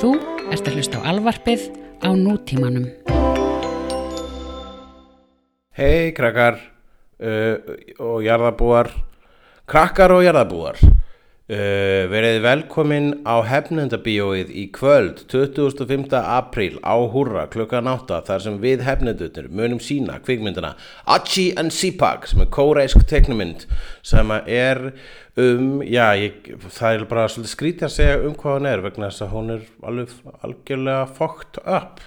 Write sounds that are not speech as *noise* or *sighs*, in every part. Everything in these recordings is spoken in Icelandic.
Þú ert að hlusta á alvarpið á nútímanum. Hei krakkar uh, og jarðabúar, krakkar og jarðabúar, uh, verið velkomin á hefnendabíóið í kvöld 25. apríl á Húrra klukkan 8 þar sem við hefnendutur munum sína kvikmyndina Achi and Sipak sem er kóreisk teknumynd sem er um, já, ég, það er bara skrítið að segja um hvað hún er vegna þess að hún er alveg algjörlega fucked up.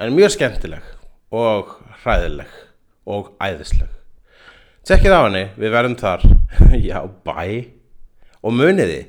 En mjög skemmtileg og hræðileg og æðisleg. Tekkið á henni, við verðum þar. *laughs* Já, bæ Og muniði,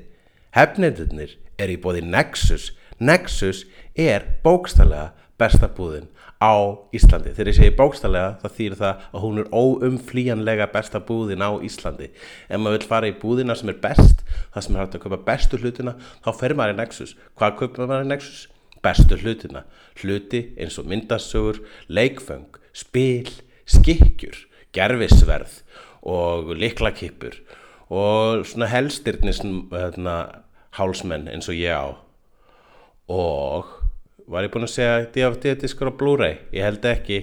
hefnendurnir er í bóði Nexus. Nexus er bókstallega besta búðin á Íslandi. Þegar ég segi bókstallega það þýr það að hún er óumflýjanlega besta búðin á Íslandi. Ef maður vil fara í búðina sem er best það sem er hægt að kaupa bestu hlutina þá fer maður í Nexus. Hvað kaupar maður í Nexus? Bestu hlutina. Hluti eins og myndasögur, leikföng, spil skikkjur, gerfisverð og liklakippur og svona helstirnis hérna, hálsmenn eins og ég á. Og var ég búinn að segja DVD-diskur á Blu-ray? Ég held ekki,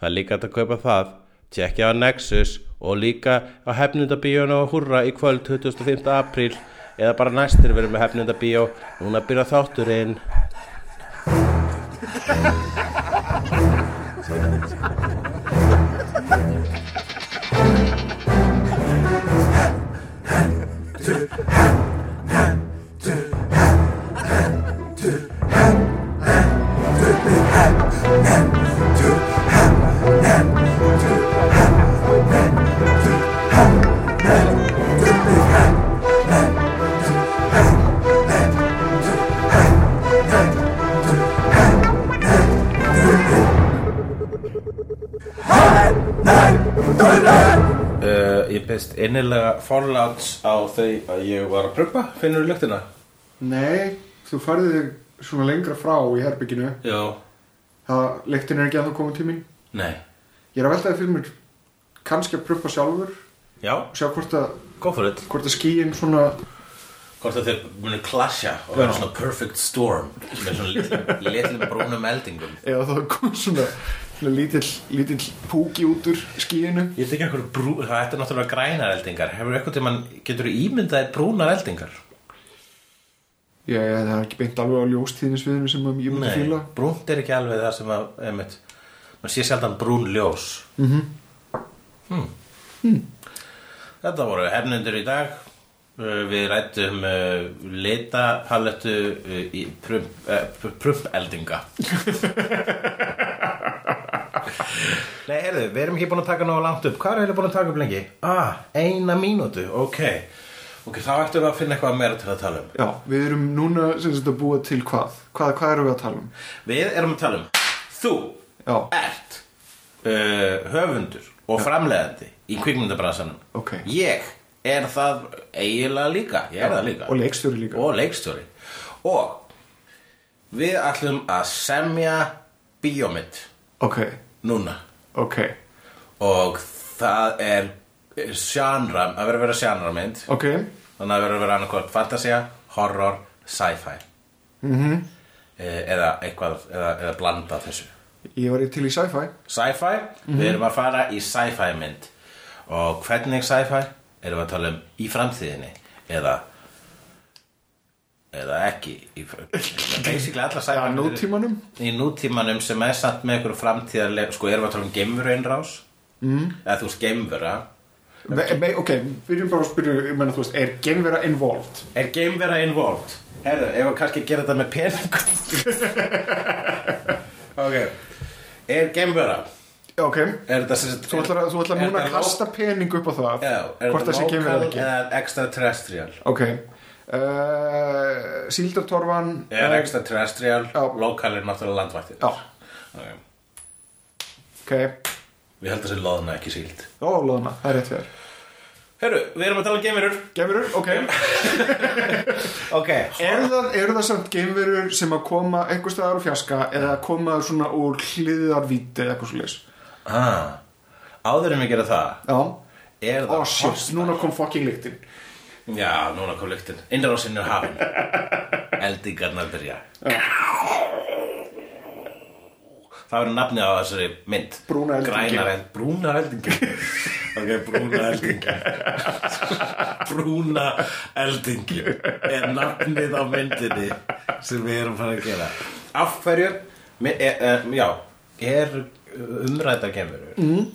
það er líka að kaupa það. Tjekkja á Nexus og líka á hefnundabíónu og hurra í kvöld 25. apríl. Eða bara næstir verðum við hefnundabíó. Núna byrja þátturinn ég best innilega forláts á þau að ég var að pröpa, finnur þú lyktina? Nei, þú færði þig svona lengra frá í herbygginu Já, Það, leiktin er ekki að það koma tímin nei. Ég er að veltaði fyrir mér kannski að pröpa sjálfur. Já, sjá hvort að, hvort að skíin svona Hvort að þeir muni klasja og vera svona perfect storm með svona litlum, brúnum eldingum. Eða það kom svona lítill, lítill púki út úr skíinu Ég ekki ekkur brú, það ætti náttúrulega grænar eldingar. Hefur eitthvað tímann, getur þú ímyndaðir brúnar eldingar? Já, já, það er ekki beint alveg á ljóstíðinsviðinu sem ég myndi fíla. brúnt er ekki alveg það sem að, einmitt, maður sé sjaldan brún ljós. Mm -hmm. Þetta voru hefnundur í dag. Uh, Við rættum uh, litapalettu uh, í prumpeldinga *laughs* Nei, heyrðu, við erum ekki búin að taka náðu langt upp. Hvað erum við búin að taka upp lengi? Ah, eina mínútu, ok. Ok, þá ættum við að finna eitthvað meira til að tala um. Já, við erum núna sem sagt að búa til hvað? Hvað, hvað erum við að tala um? Við erum að tala um Þú Já, ert uh, höfundur og framleiðandi í kvikmyndabransanum. Ok. Ég er það eiginlega líka Ég er það líka. Og leikstjóri líka. Og leikstjóri. Og við ætlum að semja bíómynd. Ok, núna. Ok, og það er sjánra, að vera að vera sjánramynd ok. Þannig að vera að vera annarkvæmt fantasía, horror, sci-fi. Mm -hmm. eða eitthvað eða, eða blanda þessu. Ég var í til í sci-fi. Sci-fi, við erum að fara í sci-fi mynd. Og hvernig sci-fi? Erum við að tala um í framtíðinni eða eða ekki í, *laughs* myndir- nútímanum. Í nútímanum sem er samt með einhverju framtíðarleg sko erum við að tala um geimveru einrás mm. eða þú veist geimvera. Me, me, Ok, við erum bara að spyrja veist, Er genvera involved? er geimvera involved? Herðu, ef við kannski að gera þetta með peningum *laughs* ok er geimvera? Ok. Er þetta sem Þú ætlar, að- þú ætlar núna að kasta pening upp á það Já, er Hvort það sé þetta genvera local ekki? eða extraterrestrial? Ok uh, Síldartorfan er extraterrestrial Já. lokal er náttúrulega landvættir. Já, okay. ok. Við heldum þessi loðna ekki síld. Ó, loðna, það er rétt fyrir herru, við erum að tala um geimverur. Geimverur, ok. *laughs* Ok, Eru það, eru það samt geimverur sem að koma einhver staðar á fjaska eða koma svona úr hliðarvíti eða eitthvað leis ah. áður en við gera það Já. er Ó, það shit, núna kom fucking lyktin Já, núna kom lyktin. Innrásin er hafin. *laughs* Eldingarnar byrja. Það verður nafnið á þessari mynd. Brúna eldingin. Grænar eld, Brúnar eldingin *laughs* Ok, brúna eldingin *laughs* Brúna eldingin Er nafnið á myndinni Sem við erum fara að gera. Af hverju mi- e, e, Já, er umræta kemur mm.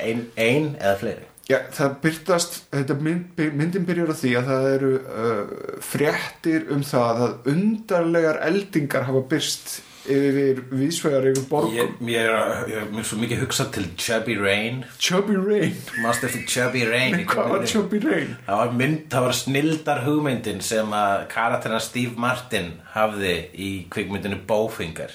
ein, ein eða fleiri Já, það byrtast, þetta mynd, myndin byrjar á því að það eru uh, fréttir um það að undarlegar eldingar hafa byrst yfir vísvegar yfir borgum. Ég, mér, er- er svo mikið hugsað til Chubby Rain Chubby Rain. Mást eftir Chubby Rain í Hvað var? Chubby Rain? Það var mynd, það var snildar hugmyndin sem að karakterina Steve Martin hafði í kvikmyndinu Bowfinger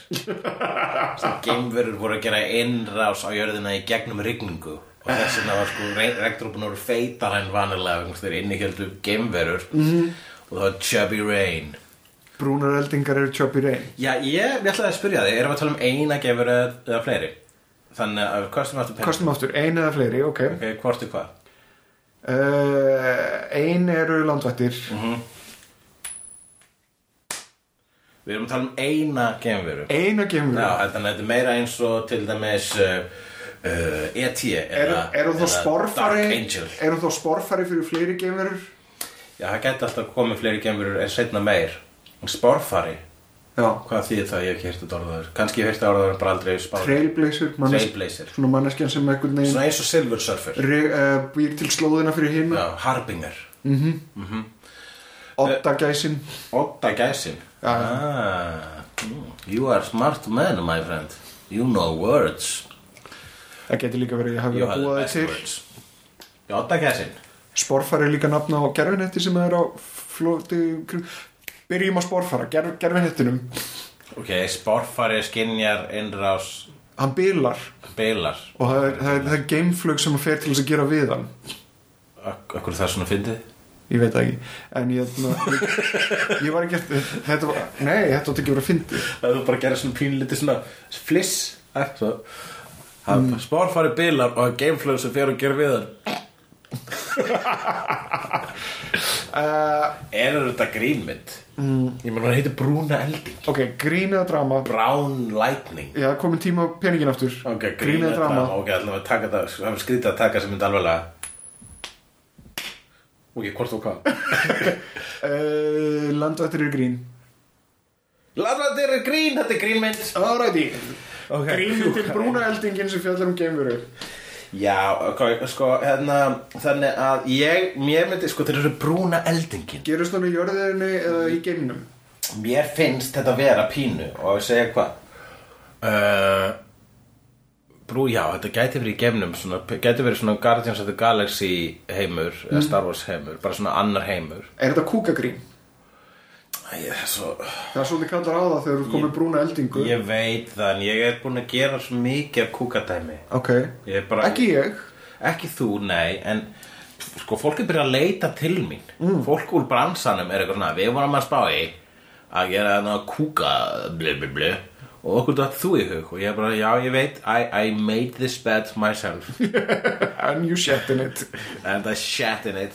*laughs* sem geimverur voru að gera innrás á jörðina í gegnum rigningu og þess vegna var sko regndrópun voru feitar en vanilega þeir innihjöldu geimverur -hmm. og það var Chubby Rain Brúnar eldingar eru Chubby Rain. Já, ég, ég ætlaði að spyrja þig, erum við að tala um eina geimveru eða, eða fleiri? Þannig að kostum aftur Kostum aftur, ein eða fleiri, ok. Ok, hvort er hvað? Uh, ein eru landvættir. Við erum að tala um eina geimveru Eina gemur. Já, þannig að þetta er meira eins og til dæmis uh, uh, E.T. Er, hún þá sporfari fyrir fleiri geimverur? Já, það geti alltaf komið fleiri geimverur en setna meir. Sporfari, Já. Hvað þýðir það? Ég hef ekki heyrt þetta orðaður Kannski ég hef heyrt þetta orðaður en bara aldrei spáð. Trailblazer Trailblazer. Svona manneskjan sem einhvern veginn Svona eins og Silver Surfer. Re, uh, býr til slóðina fyrir hinn Já, Harbinger. Otta gæsin. Otta gæsin? Já. ah, mm, You are smart man, my friend. You know words Það getur líka verið að hafa verið að búa það til Otta gæsin Sporfari er líka nafna á gerfinetti sem er á flóti Byrjum á sporfara, gerf, gerfinettinum Ok, sporfari skinjar innrás. Hann bilar. Bilar. Og það er, það er, það er gameflug sem hann fer til þess að gera við hann. Akkur það er svona fyndið? Ég veit það ekki. En ég, ég, ég var ekki eftir Þetta var, nei, þetta var ekki verið að fyndi Það er bara að gera svona pínlítið svona fliss Svo mm. Sporfari bilar og gameflow sem fer að gera við hann uh, Er þetta grínmynd? Mm. Ég meina hann heitir Brúna Elding. Ok, grín eða drama? Brown Lightning. Já, komin tíma á peningin aftur. Ok, Grín eða drama? Ok, taka það Það er skrítið að taka sem mynd alveglega Ok, hvort og hvað? *laughs* uh, Landvættir eru grín. Landvættir er grín, þetta er grínmynd Alrighty Ok. Grín til brúna eldingin sem fjallar um geimveru Já, ok, sko, hérna Þannig að ég, mér myndi, sko, þeir eru brúna eldingin Gerist hann í jörðinni eða í geiminum? Mér finnst þetta vera pínu og að segja hvað? Uh, Brú, já, þetta gæti verið í gefnum svona, gæti verið svona Guardians of the Galaxy heimur eða Star Wars heimur, bara svona annar heimur. Er þetta kúkagrín? Það er svo, Það er svolítið kallar á það þegar þú komið brúna eldingu. Ég veit það, en ég er búin að gera svo mikið kúkadæmi. Ok. Ég er bara, Ekki ég. Ekki þú, nei, en sko, fólk er byrjað að leita til mín. Mm. Fólk úr bransanum er eitthvað svona Við vorum að spá í að gera þarna kúka bli, bli, bli og okkur dætt þú í hug og ég er bara, já, ég veit I, I made this bed myself. *laughs* And you shat in it. And I shat in it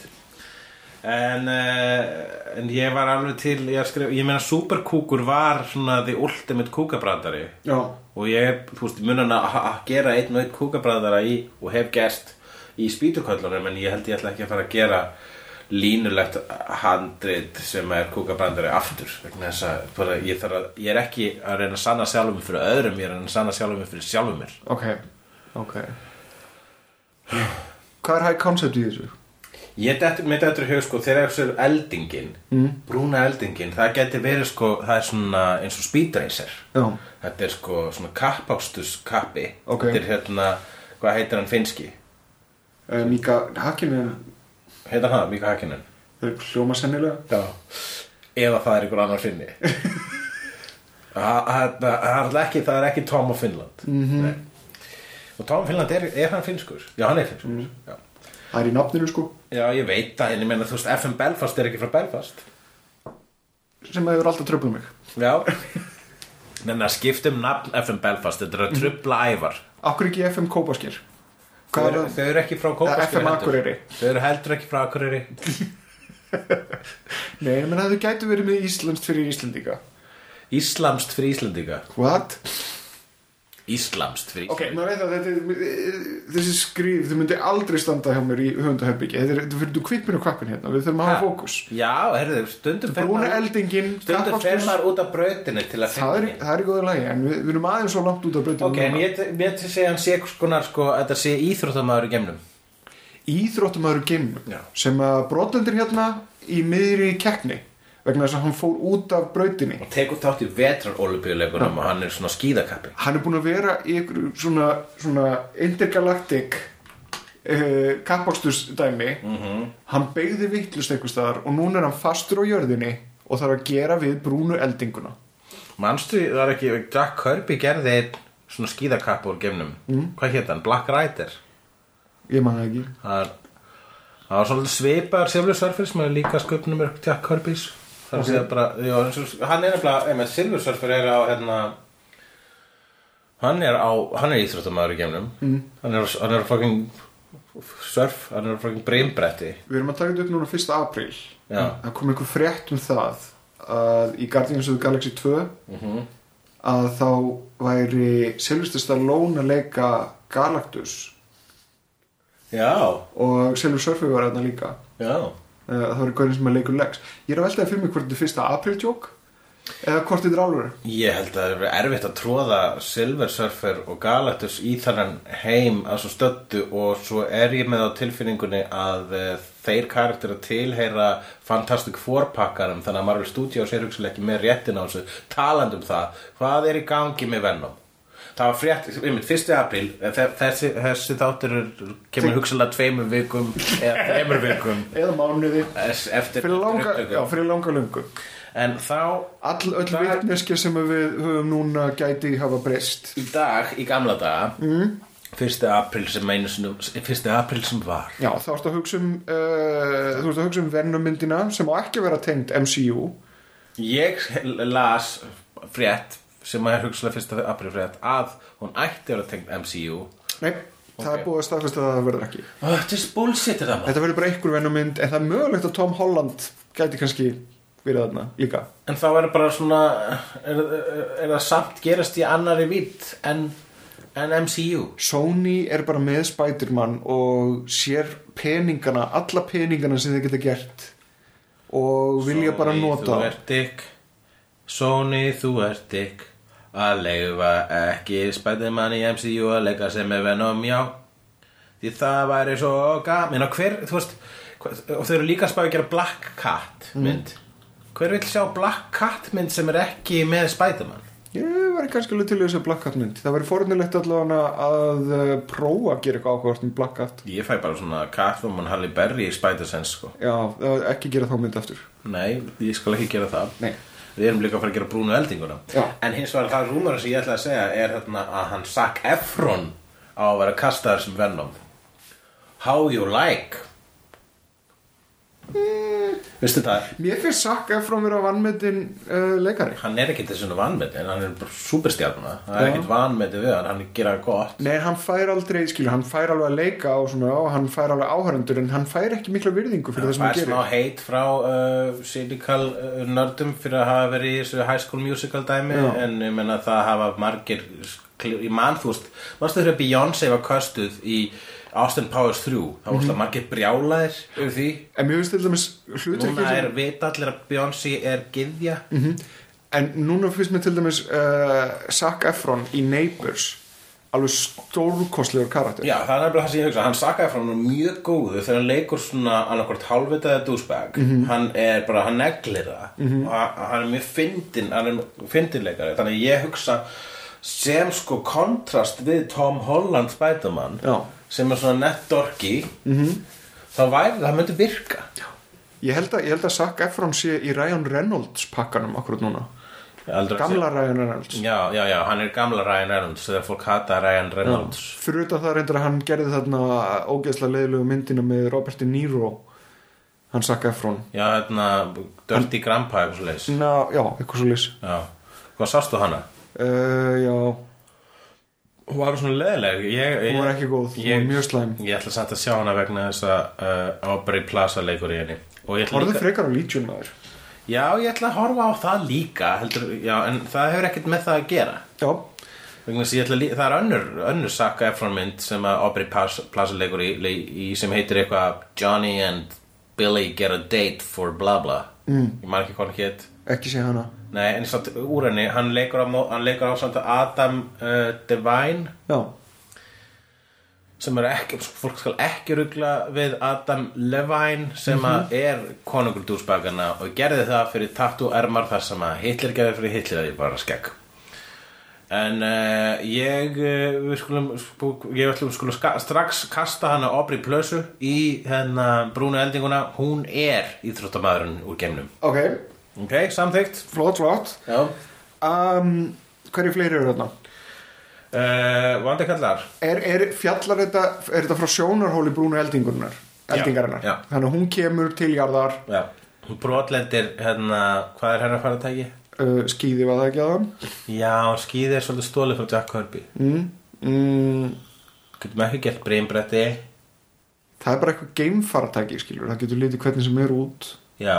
en, uh, en ég var alveg til ég, skrif, ég meina superkúkur var svona the ultimate kúkabrandari. Já. Og ég, þú veist, munan að gera einn og einn kúkabræðara í og hef gerst í spýtuköllunum en ég held ég ætla ekki að fara að gera línulegt handrit sem er kúkabræðari aftur að bara, ég, að, ég er ekki að reyna að sanna sjálfum fyrir öðrum ég er að reyna að sanna sjálfum fyrir sjálfum mér. Ok Ok. Hvað er high concept í þessu? Ég dættur með þetta í hug sko þegar þessu er eldingin mm. brúna eldingin, það geti verið sko það er svona eins og speed racer Já þetta er sko svona kappástus kappi Ok. þetta er hérna, hvað heitir hann finski? uh, Mika Hakkinen heitir hann, Mika Hakkinen Þau hljóma sennilega Já Eða það er einhver annar finni *laughs* Það það- það er ekki Það er ekki Tom of Finland Mhm. -hmm. Og Tom of Finland, er, er hann finskur? Já, hann er finskur Mhm. já. Það er í nafninu sko. Já, ég veit það En ég meina, þú veist, FM Belfast er ekki frá Belfast. Sem hefur alltaf tröflað mig. Já. Nenni að skipta um nafn FM Belfast Þetta er að trubla ævar. Akkur ekki FM Kópasker? Þau er eru, þau eru ekki frá Kópaskir FM Akureyri. Þau eru heldur ekki frá Akureyri. *laughs* Nei, menn að þau gætu verið með Íslands fyrir Íslendinga. Íslamst fyrir Íslendinga. What? Íslamst fyrir Ok, maður veit að þetta er, þessi skrif, þau myndi aldrei standa hjá mér í höfundaherbyggi Þetta er, þetta fyrir þú kvippin og kvappin hérna, við þurfum að hafa fókus. Já, herðu, stundum fer Brúna maður- eldingin, Stundum fer maður út af brautinu til að Það finna það er í góðu lagi, en við, við erum aðeins svo langt út af breytum Ok, en ég mér til að segja hann sé skonar sko að þetta sé íþróttamæður í gemnum Íþróttumæður Gim Já. sem að brotendur hérna í miðri keppni vegna þess að hann fór út af brautinni. Og tekur þátt í vetrarolubíuleikunum og hann er svona skíðakappi hann er búin að vera í ykkur svona, svona intergalactic uh, kappakstusdæmi Mhm. hann beigði vittlust einhvers staðar og núna er hann fastur á jörðinni og þarf að gera við brúnu eldinguna. Manstu, það er ekki, Jack Kirby gerði svona skíðakappi úr gemnum mm. Hvað hétt hann? Black Rider? Ég man það ekki. Það er Það var svolítið svipaðar Silver Surfer sem er líka sköpnum er Jack Kirby's Það er að segja bara, já, eins og, hann er nefnilega, einmitt, Silver Surfer er á, hérna, hann er á, hann er íþróttamæður í gemnum, mm. hann er, er fucking surf, hann er fucking brimbretti. við erum að taka þetta upp núna 1. apríl það kom einhver frétt um það að í Guardians of the Galaxy 2 Mm að þá væri Sylvester Stallone að leika Galactus Já, og Silver Surfer var hérna líka já. Eh, það var einhverjum sem að leikur Lex. Ég er að veltaði fyrir mig hvort þetta er fyrsta apriltjók eða hvort þetta er alveg Ég held að það er erfitt að tróða Silver Surfer og Galactus í þannan heim að svo stöddu og svo er ég með á tilfinningunni að uh, þeir karakter að tilheyra Fantastic Four pakkarum þannig að Marvel Studios er hugsalega ekki með réttin á þessu talandi um það, hvað er í gangi með Venom? Það var frétt, einmitt, 1. apríl, þe- þessi, þessi þáttur kemur hugsalega tveimur vikum eða *laughs* tveimur vikum eða mánuði eftir fyrir langa, já, fyrir langa lungu En þá all öll vitneskja sem við höfum núna gæti hafa breyst í dag, í gamla daga mm. 1. apríl sem einu sinni 1. apríl sem var já, þá ertu að hugsa um uh, þú ert að hugsa um Venom-myndina sem á ekki vera tengd MCU ég las frétt sem er hugsalega 1. apríl frétt að hún ætti að vera tengt MCU nei, það er búið að staðfesta að það verður ekki. Oh, er bullshit þetta verður bara einhver Venom-mynd en það er mögulegt að Tom Holland gæti kannski verið þarna líka. En þá er bara svona er, er, það samt gerast í annari vitt en, en MCU Sony er bara með Spider-Man og sér peningana, alla peningana sem þeir geta gert og vilja bara Sony, nota þú ert dick. Sony, þú ert dick að leifa ekki Spiderman í MCU að leika sem með Venom, já. Því það væri svo gaman. Og hver, þú veist og þau eru líka að spá að gera Black Cat mynd. Hver vil sjá Black Cat mynd sem er ekki með Spiderman? Ég var kannski alveg til í þessu Black Cat mynd. Það væri fornilegt allavega að uh, prófa að gera eitthvað ákvært um Black Cat. Ég fæ bara svona Catwoman Halle Berry í Spider-Sense sko. Já, uh, ekki gera þá mynd aftur. Nei, ég skal ekki gera það. Nei. Við erum líka að fara að gera brúnu eldinguna. Já. En hins vegar það rúmur sem ég ætla að segja er þarna að hann Zac Efron á að vera kastaður sem Venom. How you like Vistu það? Mér finnst Zac Efron vera vannmetinn uh, leikari Hann er ekkit þessu vanmeti en hann er bara superstjarna Það er Já. ekkit vanmeti við hann, hann gera gott Nei, hann fær aldrei, skilur, hann fær alveg að leika og svona, og hann fær alveg áhærendur en hann fær ekki mikla virðingu fyrir það sem Það hann er smá gerir heit frá uh, cynical uh, nördum fyrir að hafa verið í þessu high school musical dæmi Já. en ég menna það hafa margir í mann þú veist, varstu þegar Beyoncé var köstuð í Austin Powers 3 þá Mhm. varstu margir brjálæðir yfir því. En mér finnst til dæmis hlutverkið núna er vita allir að Beyoncé er gyðja. En núna finnst mér til dæmis uh, Zac Efron í Neighbours alveg stórkostlegur karakter. Já, það er nefnilega það sem ég hugsa. Hann sakaði frá hann mjög góðu þegar hann leikur svona annarkvort hálfvitaði douchebag. Hann er bara, hann neglir það. Og hann er mjög fyndin hann er fyndinleikari. Þannig ég hugsa sem sko kontrast við Tom Holland Spiderman Já. Sem er svona nett dorki -hmm. þá væri það myndi virka. Ég held að, ég held að Zac Efron sé í Ryan Reynolds pakkanum akkurat núna. Gamla Ryan Reynolds. Já, já, já, hann er gamla Ryan Reynolds þegar fólk hata Ryan Reynolds. Fyrir utan það reyndar að hann gerði þarna ógeðslega leiðilegu myndina með Robert De Niro hann Zac Efron. Já, hérna, Dirty Grandpa eitthvað svo leis Ná, já, eitthvað svo Já, hvað sástu hana? uh, Já, Hún var svona leðileg ég, ég, hún var ekki góð, hún ég, var mjög slæm. Ég ætla samt að sjá hana vegna þess að uh, Aubrey Plaza leikur í henni. Horfðu líka frekar á Legion maður. Já, ég ætla að horfa á það líka heldur, já, en það hefur ekkert með það að gera. Já, Vegna þess að ég ætla að lí- Það er önnur, önnur Saka Efron mynd sem að Aubrey Plaza leikur í, í, sem heitir eitthvað Johnny and Billy get a date for bla bla. Mm. Ég man ekki hvað hann hétt ekki sé hana Nei, en samt úr henni, hann leikur á, hann leikur á samt Adam uh, Devine. Já, sem er ekki, fólk skal ekki rugla við Adam Levine sem að er konungur dúsbagana og gerði það fyrir tattoo ermar þar sem að Hitler gerði fyrir Hitler að ég bara skegg. En uh, ég uh, við skulum ég ætlum skulum strax kasta hana Aubrey Plösu í hennar brúnu eldinguna. Hún er íþróttamæðurinn úr gemnum ok, ok, samþykkt. Flott, flott. Um, Hverju fleiri eru þarna? uh, vandi kallar. Er, er fjallar þetta, er þetta frá sjónarhóli brúnu? Eldingarinnar? Þannig að hún kemur til jarðar. Já, hún brotlendir hérna, hvað er hennar faratæki? uh, skýði var það ekki að hann Já, skýði er svolítið stólið frá Jack Kirby. Mm, mm, Getum ekki gert brimbretti Það er bara eitthvað geimfartæki skilur Það getur litið hvernig sem er út. Já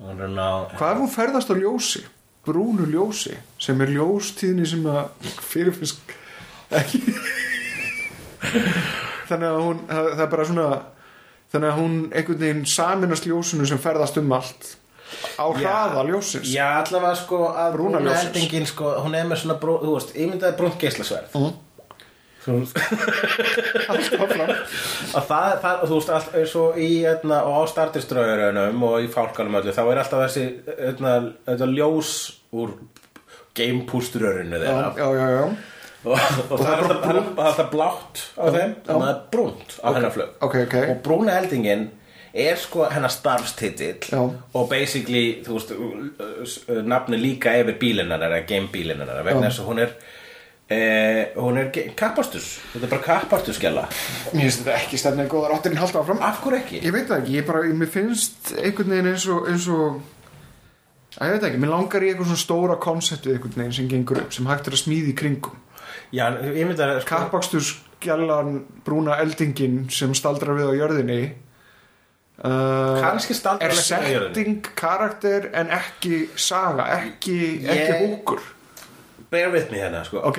Er Hvað ef hún ferðast á ljósi? Brúnu ljósi sem er ljóstíðni sem að fyrirfisk ekki Þannig að hún það, það er bara svona þannig að hún einhvern veginn saminast ljósinu sem ferðast um allt á hraða ljósins Já, allavega sko að Brúna eldingin sko Hún er með svona brú, þú veist, ímyndaði brúnt geislasverð Mhm. Svo, allt áfram að það, það, þú veist, allt eins og í etna, og á startiströðurunum og í fálkanum öllu, þá er alltaf þessi etna, þetta ljós úr gamepústurörunu þeirra. Já, já, já. og, og, það, er alltaf, er alltaf blátt á þeim og það er brúnt á hennar flög ok, ok. Og brúna eldingin er sko hennar starfstitill og basically, þú veist, nafni líka yfir bílinnar gamebílinnar vegna þess að hún er Eh, hún er kappastus þetta er bara kappastusskjala Mér finnst þetta ekki stefnið góðar áttir en halda áfram. Af hverju ekki? Ég veit það ekki, ég bara, mér finnst einhvern veginn eins og, eins og að ég veit ekki, mér langar í eitthvað svona stóra konseptið einhvern veginn sem gengur upp sem hægt er að smíði í kringum. Já, ég myndi að sko, Kappakstur skjallan brúna eldingin sem staldrar við á jörðinni uh, Er ekki setting karakter en ekki saga, ekki, ekki Ég- húkur bear with me hérna sko. Ok,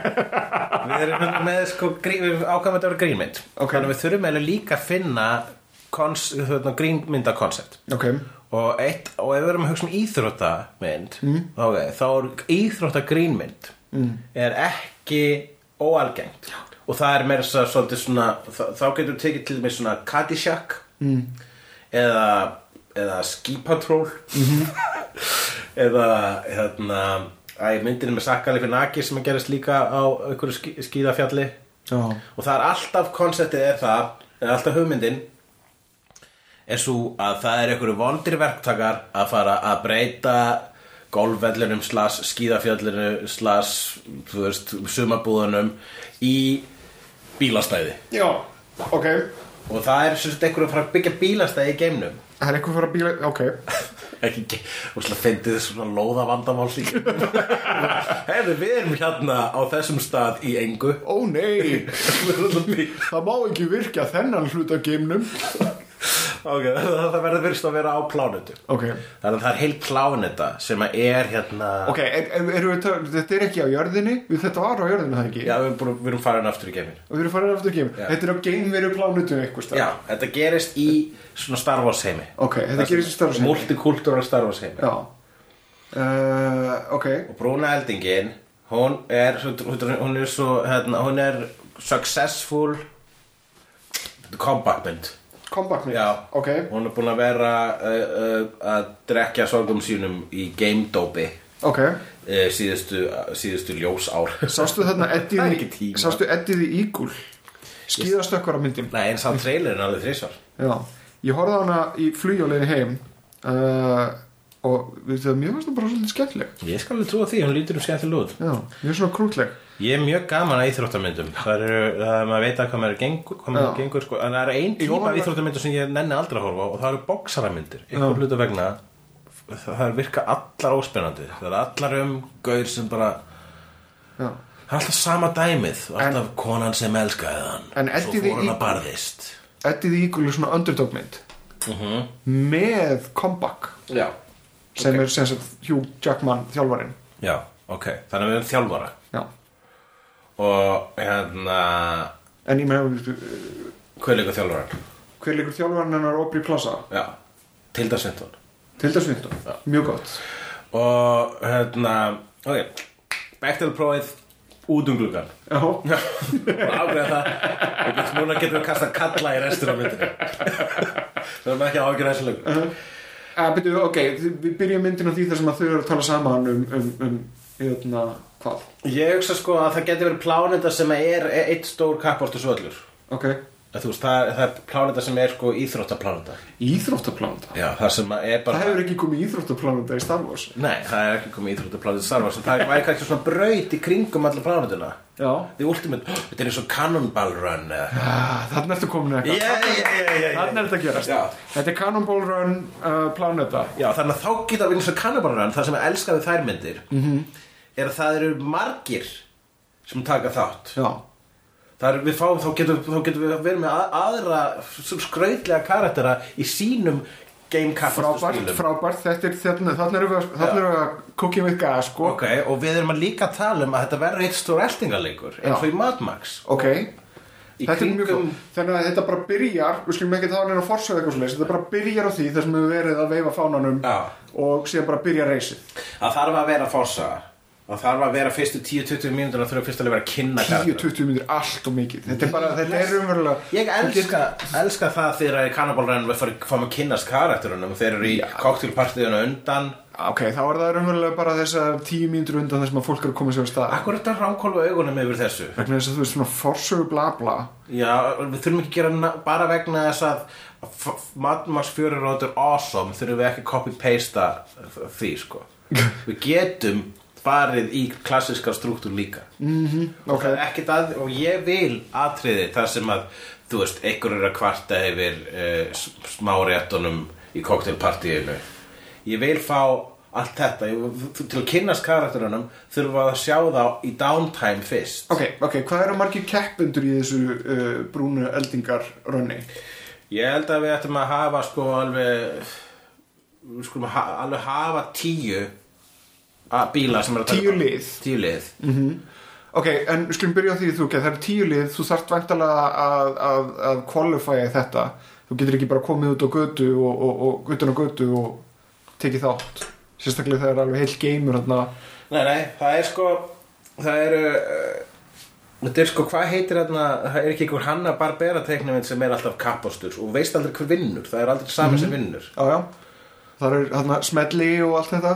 *laughs* við erum hérna með sko, við þetta að vera grínmynd Ok. þannig að við þurfum eiginlega líka að finna hérna, grínmyndakoncept ok og, eitt, og ef við erum að hugsa um íþróttamynd mm. okay, þá er íþróttagrínmynd mm. er ekki óalgengt og það er meira svo, svona þá, getur tekið til mig svona Caddyshack mm. eða eða Ski Patrol *laughs* eða hérna æ, myndin með Sakali fyrir Naki sem að gerast líka á einhverju skí, skíðafjalli. Já, og það er alltaf konceptið er það er alltaf hugmyndin er svo að það er einhverju vondir verktakar að fara að breyta golfvellinum slas skíðafjallinu slas þú veist sumabúðunum í bílastæði. Já, ok. Og það er sagt einhverju að fara að byggja bílastæði í geimnum. Það er eitthvað fyrir að bíla, ok *laughs* ekki, og slá fyndið svona lóða vandamál hefur við erum hérna á þessum stað í engu. Ó nei, *laughs* það má ekki virka þennan hluta geimnum Ok, *laughs* það, verður virst að vera á plánutu Ok, Þannig að það er heil pláneta sem er hérna ok, er, er, er, þetta er ekki á jörðinni? Við Þetta var á jörðinni það ekki? Já, við búin, við erum farin aftur í farin aftur geim Já. Þetta er á geimveru stað Já, þetta gerist í svona Star Wars heimi. Ok, þetta gerist í Star Wars heimi. Multikultúra Star Wars heimi. Já. Uh, Og brúna eldingin Hún er, hún er svo hérna, Hún er successful Combatment comeback Já. Ok, Hún er búin að vera uh, uh, að drekja sorgum sínum í game-dópi ok. uh, síðustu, síðustu ljós ár. Sástu þarna *laughs* the Eagle? Skíðastökkvar á myndin Nei, en sá trailerin alveg þrísvar Já, ég horfði á hana í flugjóleginni heim og við það mér fannst það bara svolítið skemmtileg. Ég skal alveg trúa því, hún lítur um skemmtileg út. Já, ég er svona krútleg Ég er mjög gaman að íþróttamyndum. Það eru, það er maður að hvað maður gengur, hvað maður gengur sko. En það er ein Ég tíma íþróttamyndum sem ég nenni aldrei að horfa Og það eru bóksaramyndir Einhver hluta vegna Það er virka allar óspennandi. Það er allar um gaur sem bara Já, Það er alltaf sama dæmið Alltaf konan sem elskaði hann. En Svo fór hann að barðist. Eddie the Eagle er svona underdog mynd með comeback. Já, sem Ok. er sem sagt Hugh Jackman þjálfarinn. Já, ok. Þannig að við erum þjálfara. Já. Og hérna en ég meina Hvað er líka þjálfaran? hver leikur þjálfarinn hennar Aubrey Plaza? Já, Tilda Svindon Tilda Swinton, mjög gott. Og hérna Ok, Bechtel-prófið út um gluggan já, *laughs* og ágreða það. Og núna getum við kasta kalla í restur af myndinu *laughs* það er ekki ágjörða þessu lög að byrju, ok, við byrjum myndin á því þar sem að þau eru að tala saman um, um, um hérna, hvað? Ég hugsa sko að það getur verið plánenda sem er eitt stór kappástu svöllur ok, þú veist, það, það er plánenda sem er sko íþróttaplánenda íþróttaplánanda já, það sem að er bara það hefur ekki komið íþróttaplánanda í Star Wars. Nei, það er ekki komið íþróttaplánenda Star Wars. Það er kannski svona braut í kringum alla plánenduna já, The Ultimate, *gasps* þetta er eins og Cannonball Run eða? Ah, þannig ertu komin eitthvað. Já, já, já, já. þannig er þetta að gerast. Já. þetta er Cannonball Run uh, plánanda Já, þannig að þá geta við eins og Cannibal Run það sem ég elska við þær myndir -hmm. Er að það eru margir sem taka þátt. Já, það er, við fáum, þá getum, þá getum við verið með að, aðra skrautlega karaktera í sínum game frábært, frábært. Þetta er þarna, þarna erum við, að- erum við að cooking with gas, sko. Ok, og við erum að líka tala um að þetta verður eitt stór eltingaleikur eins og í Mad Max. Ok, í þetta er mjög kringum- þannig að þetta bara byrjar, við skulum ekki þá neina að forsöða eitthvað svoleiðis, þetta bara byrjar á því þar sem við verið að veifa fánanum Já. og síðan bara byrja reysið Það þarf að vera forsa Það þarf að vera fyrstu 10-20 mínútur að þurfa fyrst að vera að kynna karaktera 10-20 minnir allt og mikið. Þetta er bara, þetta er umverulega Ég elska, elska það þegar Run við fáum að kynnast karakterunum þeir eru í cocktailpartíðuna undan. Ok, þá er það umverulega bara þessar 10 mínútur undan þess að fólk er að koma sér á stað. Akkur er þetta ránkólu augunum yfir þessu? Vegna þess að þú veist svona forsögu bla bla. Já, við þurfum ekki að gera bara vegna þess að Mad Max 4 er awesome þurfum við ekki að copy-pasta því sko. *laughs* Við getum farið í klassiska struktúr líka. Ok, Það er ekkert að, og ég vil atriði þar sem að, þú veist, einhver er að kvarta yfir uh, smáréttunum í cocktailpartíinu. Ég vil fá allt þetta. Ég, til að kynnast karakterunum þurfum við að sjá þá í downtime fyrst. Ok, ok, hvað eru margir keppendur í þessu uh, brúnu eldingar rönni? ég held að við ættum að hafa sko alveg ha alveg hafa tíu að bíla sem er að Tíu lið. tíu lið. Ok, en við skulum byrja á því þú, ok, það eru tíu lið, þú þarft vantalega að, að, að qualifya þetta. Þú getur ekki bara komið út á götu og, og, og utan á götu og tekið þátt. Sérstaklega þegar það er alveg heil geimur hérna Nei, nei, það er sko Það eru uh, Þetta er sko, hvað heitir þarna Það er ekki einhver Hanna Barbera teiknuminn sem er alltaf kappostur og veist aldrei hver vinnur Það er aldrei sami sem vinnur. Já, já, það er hérna smelli og allt þetta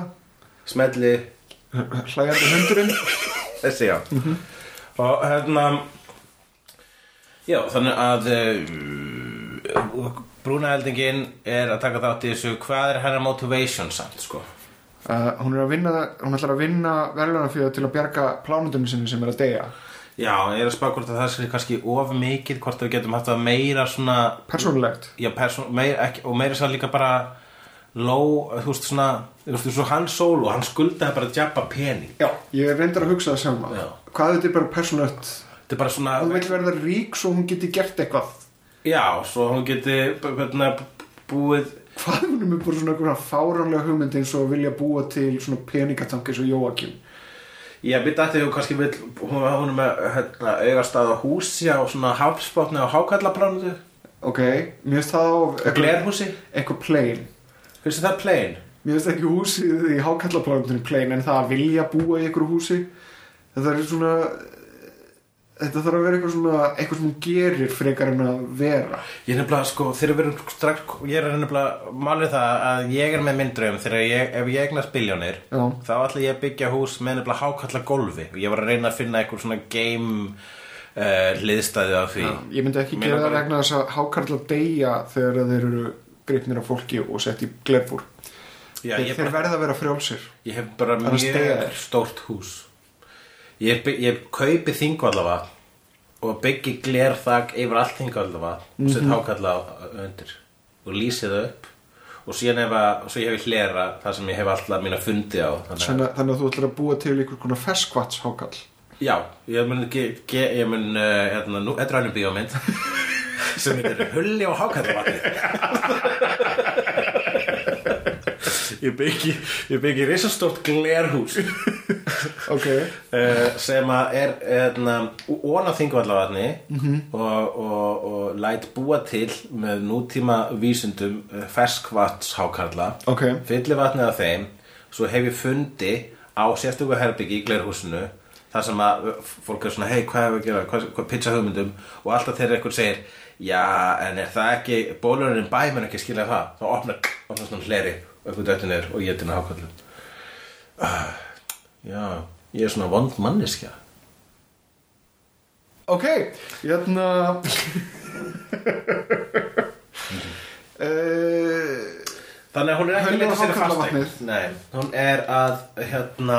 Smelli, hlægjandi hundurinn. Þessi já. Og hérna Já, þannig að uh, Brúnaeldingin er að taka þátt í þessu. Hvað er hennar motivation samt, sko? Uh, hún er að vinna hún ætlar að vinna verðlunarfjöðu til að bjarga plánundunum sinni sem er að deyja. Já, ég er að spaka hvort að það sé kannski of mikið hvort við getum haft að meira svona persónulegt. Já, person, meir, ekki, og meira svo líka bara low, þú veist svona þú veist, svo hann solo, hann skuldaði bara að jabba pening Já, ég reyndar að hugsa það sjálf Já. hvað þetta er bara persónulegt? Þetta er bara svona hún vil verða rík svo hún geti gert eitthvað. Já, svo hann geti hérna, búið hvað er hún er bara svona einhverja fáránlega hugmynd eins og að vilja búa til svona peningatank eins og Jóakim Já, við dætti þú kannski vill hún, hún er með hérna, eigastað á húsi á svona hafspotni á hákallaplánuðu ok, mér finnst það á eitthvað, eitthvað plain finnst það plain? mér finnst ekki húsið í hákallaplantunum plain en það að vilja búa í einhverju húsi þetta er svona þetta þarf að vera eitthvað svona eitthvað sem hún gerir frekar en að vera Ég er nefnilega, sko, þegar við erum strax, ég er nefnilega, málið það að ég er með myndröðum þegar ég, ef ég eignast biljónir, Já. þá ætla ég að byggja hús með nefnilega hákalla gólfi og ég var að reyna að finna eitthvað svona game uh, hliðstæði á því. ég myndi ekki Meina gera það vegna þess að hákarla deyja þegar þeir eru gripnir af fólki og sett í glerfúr Já, þeir, verða að vera frjálsir. Ég hef bara mjög stórt hús. Ég, ég kaupi þingvallafa og byggi glerþak yfir allt þingvallafa og set Mhm. hákalla á- undir. Og lýsi það upp. Og síðan ef að, svo ég hef hlera það sem ég hef alltaf mína fundi á þannig að Þannig, að þú ætlar að búa til einhver konar ferskvats hákall Já, ég mun, ég mun uh, hérna, nú, þetta er ræðin bíómynd *laughs* sem heitir Hulli og Hákallavatni ég byggi, ég byggi risastórt glerhús. Ok, uh, sem að er eðna, óna þingvallavatni og, og, og læt búa til með nútíma vísundum uh, ferskvatshákarla ok. Fyllir vatnið af þeim. Svo hef ég fundi á sérstöku herbyggi í glerhúsinu þar sem að fólk er svona hei hvað hefur að gera, hvað, hvað pizza hugmyndum? Og alltaf þegar einhver segir já en er það ekki, bólurinn bæ menn ekki skilja það, þá opnar opnar svona hleri og einhver dættu niður og ég til hákallu uh, já, ég er svona vond manneskja. Ok, hérna uh, *laughs* Þannig að hún er ekki að leita sér hákarlavatnið. fasteign Nei, hún er að hérna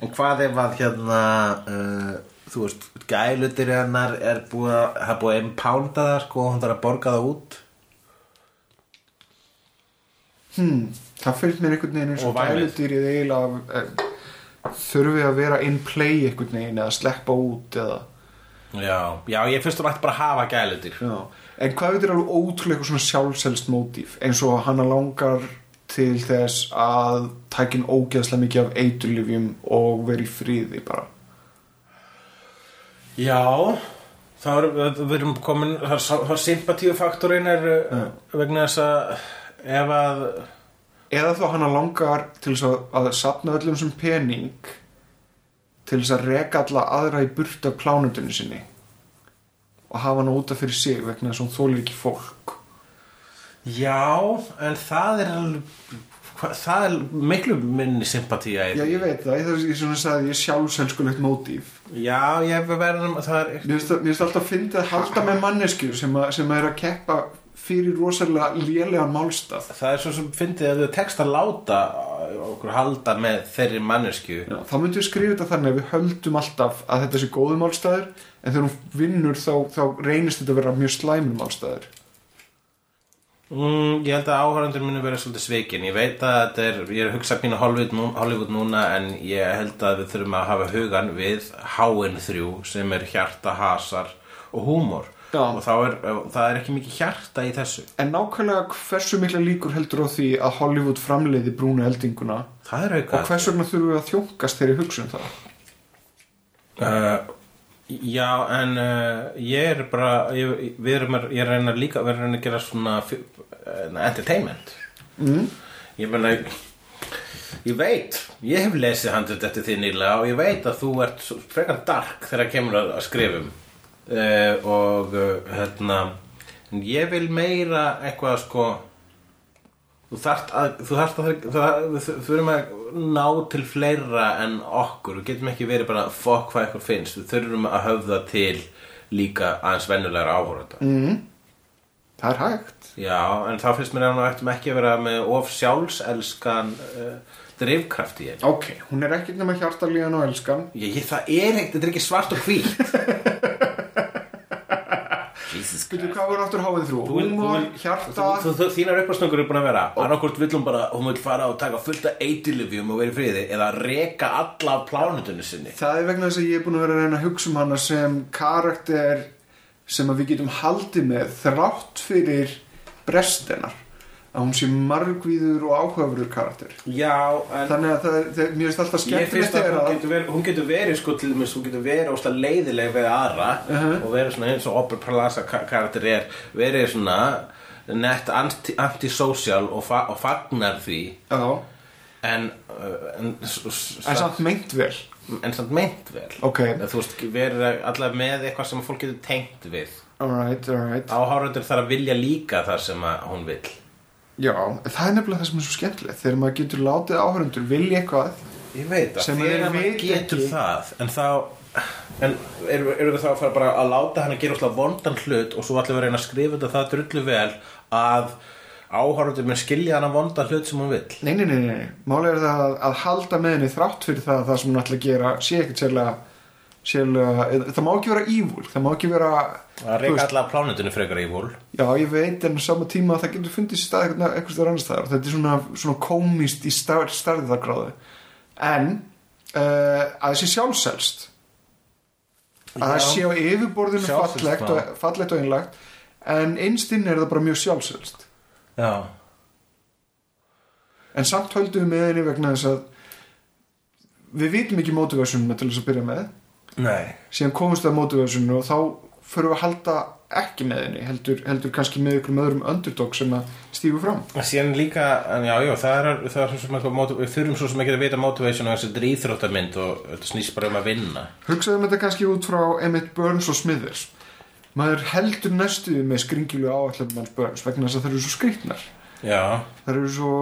en hvað ef að hérna uh, þú veist, gælutir hennar er búið að, hafa búið að impálda það sko, hún þarf að borga það út hmm, það fylgst mér einhvern veginn eins Og og væmið. gæludýrið eiginlega eh, þurfi að vera in play einhvern veginn eða sleppa út eða Já, já, ég finnst þú ætti bara að hafa gælutir Já. En hvað veitir alveg ótrúlega eitthvað svona sjálfselst mótíf eins og hana langar til þess að tækin ógeðslega mikið af eiturlifjum og veri í friði bara Já, þá erum við, erum komin það er, það er sympatíufaktorinn er uh, vegna þess að ef að eða þá hana langar til þess að, að sapna öllum sem pening til þess að reka alla aðra í burt af plánundinu sinni og hafa hana útaf fyrir sig vegna þess að hún þólir ekki fólk. Já, en það er alveg hva- það er miklu minni sympatíja Já, ég veit það, ég, ég, svona sagði, ég sjálfselskulegt mótíf. Já, ég verðum það er Mér finnst það- finnst alltaf að fyndi að halda með mannesku sem, að, sem er að keppa fyrir rosalega lélegan málstað. Það er svo sem fyndið að þau tekst að láta okkur halda með þeirri mannesku Já, þá myndum við skrifa þetta þannig að við höldum alltaf að þetta sé góðu málstæður en þegar hún vinnur þá, þá reynist þetta að vera mjög slæmur málstæður mm, Ég held að áhörundur muni vera svolítið svikin. Ég veit að þetta er, ég er að hugsa pínu Hollywood, nú, Hollywood núna en ég held að við þurfum að hafa hugan við Háin þrjú sem er hjarta, hasar og húmor. Já. og er, það er ekki mikið hjarta í þessu. En nákvæmlega hversu mikla líkur heldur á því að Hollywood framleiði brúnu eldinguna? Það er og hvers vegna þurfum við að þjónkast þeirri hugsun það? Uh, já, en uh, ég er bara, ég, við erum að, ég er að reyna líka, við erum að gera svona uh, entertainment. Mm. Ég meina, ég veit, ég hef lesið handið eftir því nýlega og ég veit að þú ert frekar dark þegar kemur að, að skrifum. Uh, og uh, hérna, en ég vil meira eitthvað sko, þú þarft að, þú þarft að, það, við þurfum að ná til fleira en okkur, við getum ekki verið bara fokk hvað eitthvað finnst, við þurfum að höfða til líka aðeins venjulegra áhóranda. Mm. Það er hægt Já, en þá finnst mér að við ættum ekki að vera með of sjálfselskan uh, drifkraft í henni. Ok, hún er ekkert nema hjartalíðan og elskan Ég, ég, það er ekkert, þetta er ekki svart og hvít. *laughs* Veitu hvað voru aftur háið þrjú? Húmor, hjarta. þínar uppastungur er búin að vera. Annarkvort vill hún bara, hún vil fara og taka fullt af eitilifjum og vera í friði eða reka alla af plánutunni sinni. Það er vegna þess að ég er búin að vera að reyna að hugsa um hana sem karakter sem að við getum haldið með þrátt fyrir brestinnar að hún sé margvíður og áhugaverður karakter. Já, þannig að það, það, mér finnst alltaf skemmtilegt að hún getur verið, hún getur verið sko til dæmis, hún getur verið óslega leiðileg við aðra Uh-huh. og verið svona eins og Opera Plaza ka- karakter er verið svona nett anti- antisocial og, fa og fagnar því. Já, en, uh, en, en samt meint vel. en samt meint vel. Ok, Eða, þú veist, verið allavega með eitthvað sem fólk getur tengt við. Alright, alright. Áhárundur þarf að vilja líka það sem hún vill já, það er nefnilega það sem er svo skemmtilegt. Þegar maður getur látið áhörundur vilja eitthvað ég veit það, Sem þegar maður getur ekki. það en þá en erum erum við þá að fara bara að láta hann að gera óslega vondan hlut og svo allir við að reyna að skrifa þetta það drullu vel að áhárundur með skilja hann að vondan hlut sem hún vill. Nei, nei, nei, nei, málega er það að, að halda með henni þrátt fyrir það að það sem hún ætla að gera sé ekkert sérlega, sérlega eða- það má ekki vera ívúl, það má ekki vera að þú reyka veist, alla plánutinu frekar í vól Já, ég veit en sama tíma að það getur fundið stað eitthvað, stað annars staðar. Þetta er svona, svona komist í star, starðargráðu en uh, að það sé sjálfselst. Að það sé á yfirborðinu fallegt og, fallegt og einlagt en innstinn er það bara mjög sjálfselst. Já. En samt höldum við með henni vegna þess að við vitum ekki motivationuna til þess að byrja með Nei. Síðan komumst við að motivationinu og þá förum við að halda ekki með henni heldur, heldur kannski með ykkur með öðrum underdog sem að stígu fram. Síðan líka, en já, já, það er, það er sem eitthvað, móti- við þurfum svo sem ekki að vita motivation og þessi þetta íþróttamynd og þetta snýst bara um að vinna. hugsaðum þetta kannski út frá Emmett Burns og Smithers. Maður heldur næstuði með skringilu áallar manns Burns vegna þess að það eru svo skrýtnar. Já, það eru svo,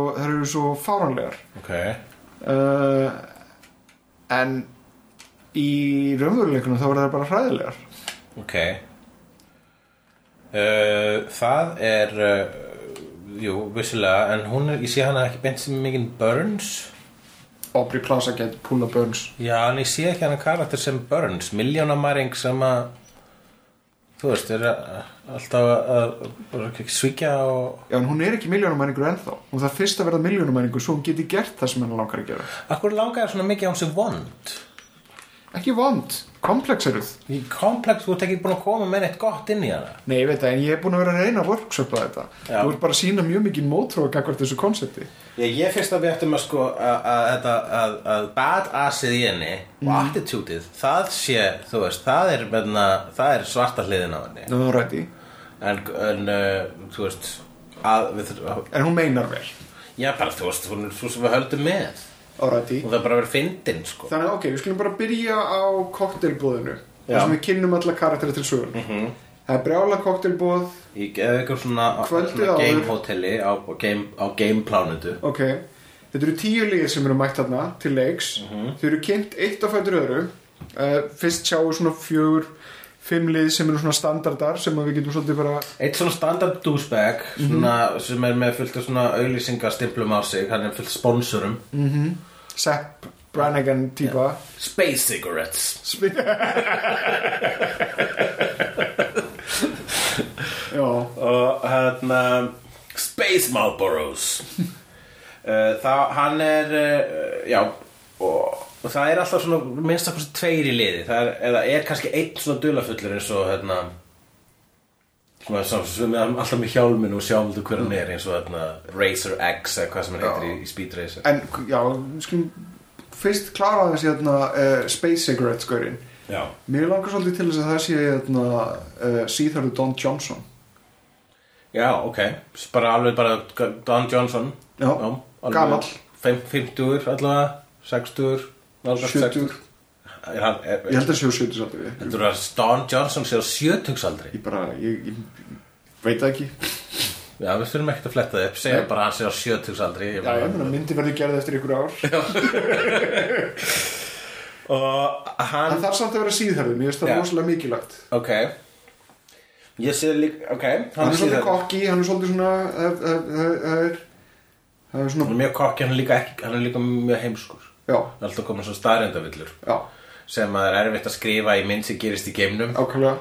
svo fáranlegar ok. uh, en í raunveruleikunum þá eru það bara hræðilegar Ok. Uh, það er, uh, jú, vissilega, en hún er, ég sé hana ekki beint sem mikið Burns. Aubrey Plaza get Pula Burns Já, en ég sé ekki hana karakter sem Burns, miljónamæring sem að, þú veist, er að- alltaf að, svíkja og... Já, en hún er ekki miljónumæningur ennþá og það er fyrst að verða miljónumæningur svo hún geti gert það sem hennar langar að gera Akkur langar svona mikið á hún sem vond? Ekki vond, komplexeruð Í komplex, þú ert ekki búin að koma með neitt gott inn í hana. Nei, ég veit það, en ég er búin að vera að reyna að workshopa þetta Já. Þú ert bara að sína mjög mikið mótróa gagvart þessu konsepti Ég, ég finnst að við ættum að sko að, að, að, að, að badassið í henni og attitútið, það sé, þú veist, það er, menna, það er svarta hliðin á henni. Ná, rætti En, en uh, þú veist, að við þurfum, En hún meinar vel já bara, þú veist, hún er svo sem við höldum með. Rætti Og það er bara að vera fyndin, sko. Þannig að ok, við skulum bara byrja á koktelbóðinu þar sem við kynnum alla karakteri til sögun Mhm. Það er brjála koktelbóð geði ykkur svona, svona áður. game hotelli á, game, á game plánutu. Ok, þetta eru tíu lið sem eru mætt þarna til leiks. Þau eru kynnt eitt á fætur öðru. Uh, Fyrst sjáum við svona fjögur Fimm lið sem eru svona standardar sem við getum svolítið bara Eitt svona standard douchebag svona, sem er með fullt af svona auðlýsingastimplum á sig, hann er fullt sponsorum Sepp Brannigan típa Space cigarettes. *laughs* Já, og hérna Space Marlboros. *laughs* Uh, það, hann er uh, já og, og það er alltaf svona minnst að tveir í liði. Það er, eða er kannski einn svona dulafullur eins og hérna svona, svona, svona, alltaf með hjálmin og sjálfðu hver hann er eins og þarna Racer X eða hvað sem hann heitir í, í Speed Racer. En já, skulum fyrst klára þessi þarna uh, Space Cigarette skörinn mér langar svolítið til þess að það sé eh, þarna uh, síðhörðu Don Johnson. Já, ok. Bara alveg bara Don Johnson. Já, já gammal 50-ur allavega, 60-ur 70-ur Ég held að séu 70 samt við Heldur að Don Johnson sé á sjötugsaldri? Ég bara, ég, ég veit það ekki. Já, við þurfum ekkert að fletta það upp, segja bara að hann sé á sjötugsaldri. Já, ég meina myndi verður gerð eftir ykkur ár. *laughs* Og Hann hann, þarf samt að vera síðherðu, mér finnst það Já. rosalega mikilvægt. Ok. Ég sé líka, ok Hann er svolítið kokki, hann er svolítið svona Það það- það- það er Það er Hann svona, er mjög kokki, hann er líka, er líka mjög heimskur. Já, er alltaf komin svo staðrendavillur já, sem að er erfitt að skrifa í mynd sem gerist í geimnum. Ákvæmlega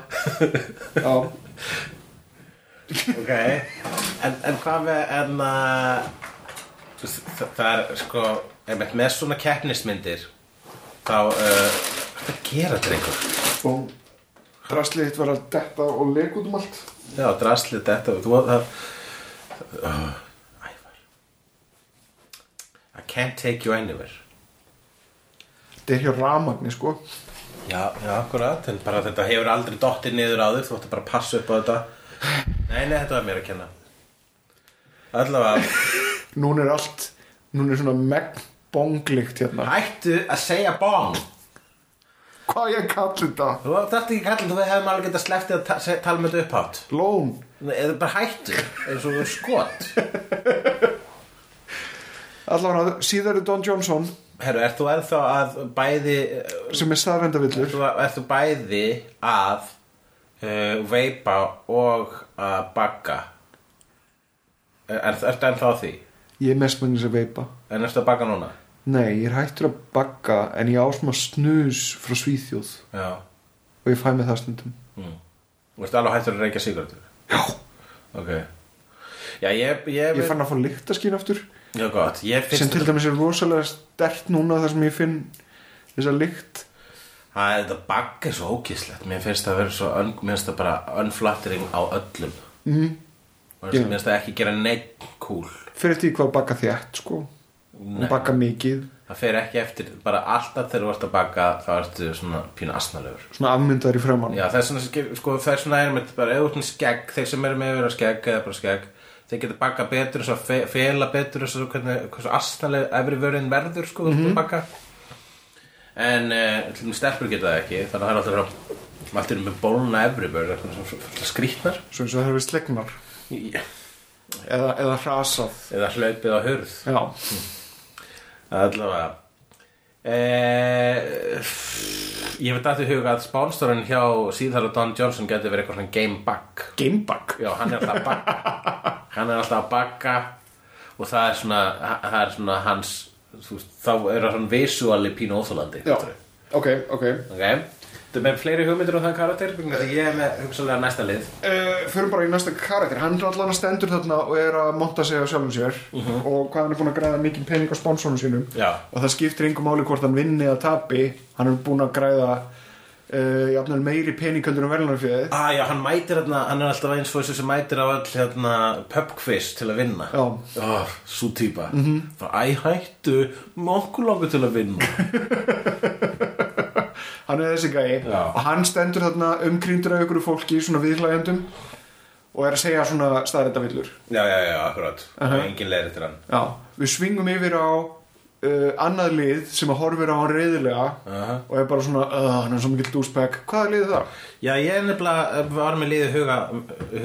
Já, Ok. En, en hvað með en að það, það er sko með svona keppnismyndir þá uh, hvað er að gera drengur? og Draslið þitt var að detta og lega út um allt. Já, draslið þetta þú, það, uh, Ævar. I can't take you anywhere Þetta er hjá ramagni, sko. Já, já, akkurat En bara þetta hefur aldrei dottið niður á þig Þú ætti bara að passa upp á þetta. Nei, nei, þetta var mér að kenna. Allavega *laughs* Núna er allt, núna er svona megn bonglikt hérna. Hættu að segja bong. Hvað ég kalli þetta? Þú þarft ekki kalla Þú hefðum alveg getað sleftið að ta tala með þetta upphátt. Lón. Eða bara hættu eins og skot. *laughs* Allavega síðar er Don Johnson Herru, ert þú ennþá að bæði sem er staðrendavillur Ert þú, ert þú bæði að uh, veipa og að bagga? Er, ertu ennþá að því? Ég er mest þess að veipa. En ertu að bagga núna? Nei, ég er hættur að bagga en ég ásma snus frá Svíþjóð. Já. Og ég fæ með það stundum. Mm. Þú ert alveg hættur að reykja sigaretur? Já. Ok. Já, ég, ég, Ég fann að fá lyktaskín aftur Já, gott. Sem til dæmis er rosalega stert núna þar sem ég finn þessa lykt. Það er þetta bagg er svo ógíslegt. Mér finnst það að vera svo un, Mér finnst það bara unflattering á öllum. Mm. Mér finnst það ekki gera neitt cool fyrir því hvað bagga þétt sko. Og baka mikið. Það fer ekki eftir, bara alltaf þegar þú ert að baka þá ertu svona pínu asnalegur. Svona afmyndar í framann Já, það er svona, sko, það er svona með bara með skegg, þeir sem eru með að vera skegg eða bara skegg, þeir geta baka betur og fe, fela betur og svo hvernig, hversu asnaleg efri vörin verður, sko, mm -hmm. en uh, stelpur geta það ekki þannig að það er alltaf frá allt er með bólna efri svona skrýtnar. Svo eins og það hefur slegnar. Já. eða, eða hrasað eða hlaupið á hurð. Já, allavega eh, ég veit að þið huga að spánstorinn hjá síðar og Don Johnson getur verið eitthvað svona game bug. Gamebug Já, hann er alltaf að bakka *laughs* Hann er alltaf að bakka Og það er svona, það er svona hans þú veist, Þá er það svona visuali pínu óþólandi já, ok, ok. Ok Þú með fleiri hugmyndir á þann karakter? Vegna þess að ég er með hugsalega næsta lið. Uh, fyrir bara í næsta karakter. Hann er allan að stendur þarna og er að monta sig á sjálfum sér og hvað hann er búin að græða mikið pening á sponsónum sínum. Já. og það skiptir yngur máli hvort hann vinni að tapi. Hann er búin að græða uh, jafnvel meiri pening heldur en verðlunarfjöðið Ah, já, hann mætir hérna, hann er alltaf eins og þessu sem mætir á all hérna pubquiz til að vinna. Já. oh, Sú típa mm -hmm. Æ, hættu, mokkur langur til að vinna *laughs* hann er þessi gæi Já. og hann stendur þarna umkrýndur af ykkur fólki svona viðhlægjandum og er að segja svona staðrættavillur Já, já, já, akkurat uh Aha. Engin leiri til hann Já, við svingum yfir á uh, annað lið sem að horfir á hann reyðilega Aha. og er bara svona, uh, hann er svo mikill dúsbæk hvaða lið er það? Já, ég er nefnilega var með liðið huga,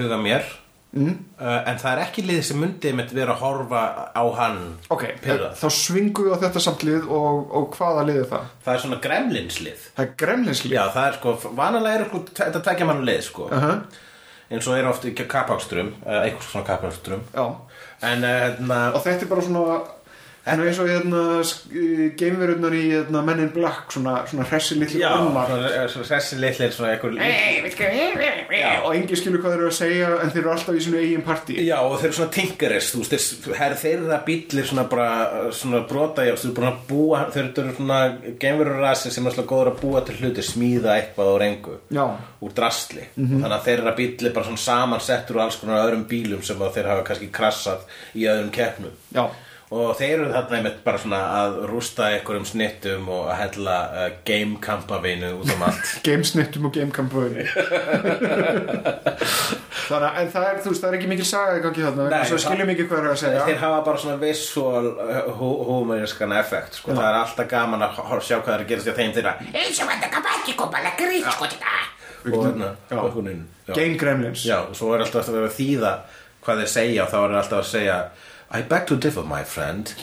huga mér mm. En það er ekki liðið sem myndi mitt vera að horfa á hann Ok, Pirrað. þá svingum við á þetta samt lið og, og hvaða lið er það? Það er svona gremlinslið Það er gremlinslið Já, það er sko, vanalega er sko, þetta tvekja mann lið sko uh eins og er oft ekki kapakstrum eða eitthvað svona kapakstrum Já, En uh, hérna, og þetta er bara svona svona eins og hérna geimverurnar í hérna, Men in Black svona, svona hressi litli já, ormar svona, eh, svona þessi litlir svona einhver Já, og engin skilur hvað þeir eru að segja en þeir eru alltaf í sinu eigin partí. Já, og þeir eru svona tinkerist, þú veist, þeir, her, þeirra bílir svona bara, svona brota, já, þú veist, búin að búa, þeir eru svona geimverurrasi sem er svona góður að búa til hluti, smíða eitthvað úr engu, Já, úr drastli. Þannig að þeirra bílir bara svona samansettur úr alls konar öðrum bílum sem að þeir hafa kannski krassað í öðrum keppnum. já, Og þeir eru þarna einmitt bara svona að rústa einhverjum snittum og að hella uh, game kampavinu út um allt. *laughs* gamesnittum og gamecampaign *laughs* Þannig að en það er, þú veist, það er ekki mikil saga í gangi þarna Nei, Svo það- skiljum ekki hvað er að segja Þeir hafa bara svona visual humorískan effekt sko. það er alltaf gaman að sjá hvað er að gerast hjá þeim þeirra kopala gritsco þetta. og hérna Já. og einhvern veginn. Já. Game Gremlins Já, og svo er alltaf að vera að þýða hvað þeir segja og þá er alltaf að segja I beg to differ my friend. *laughs*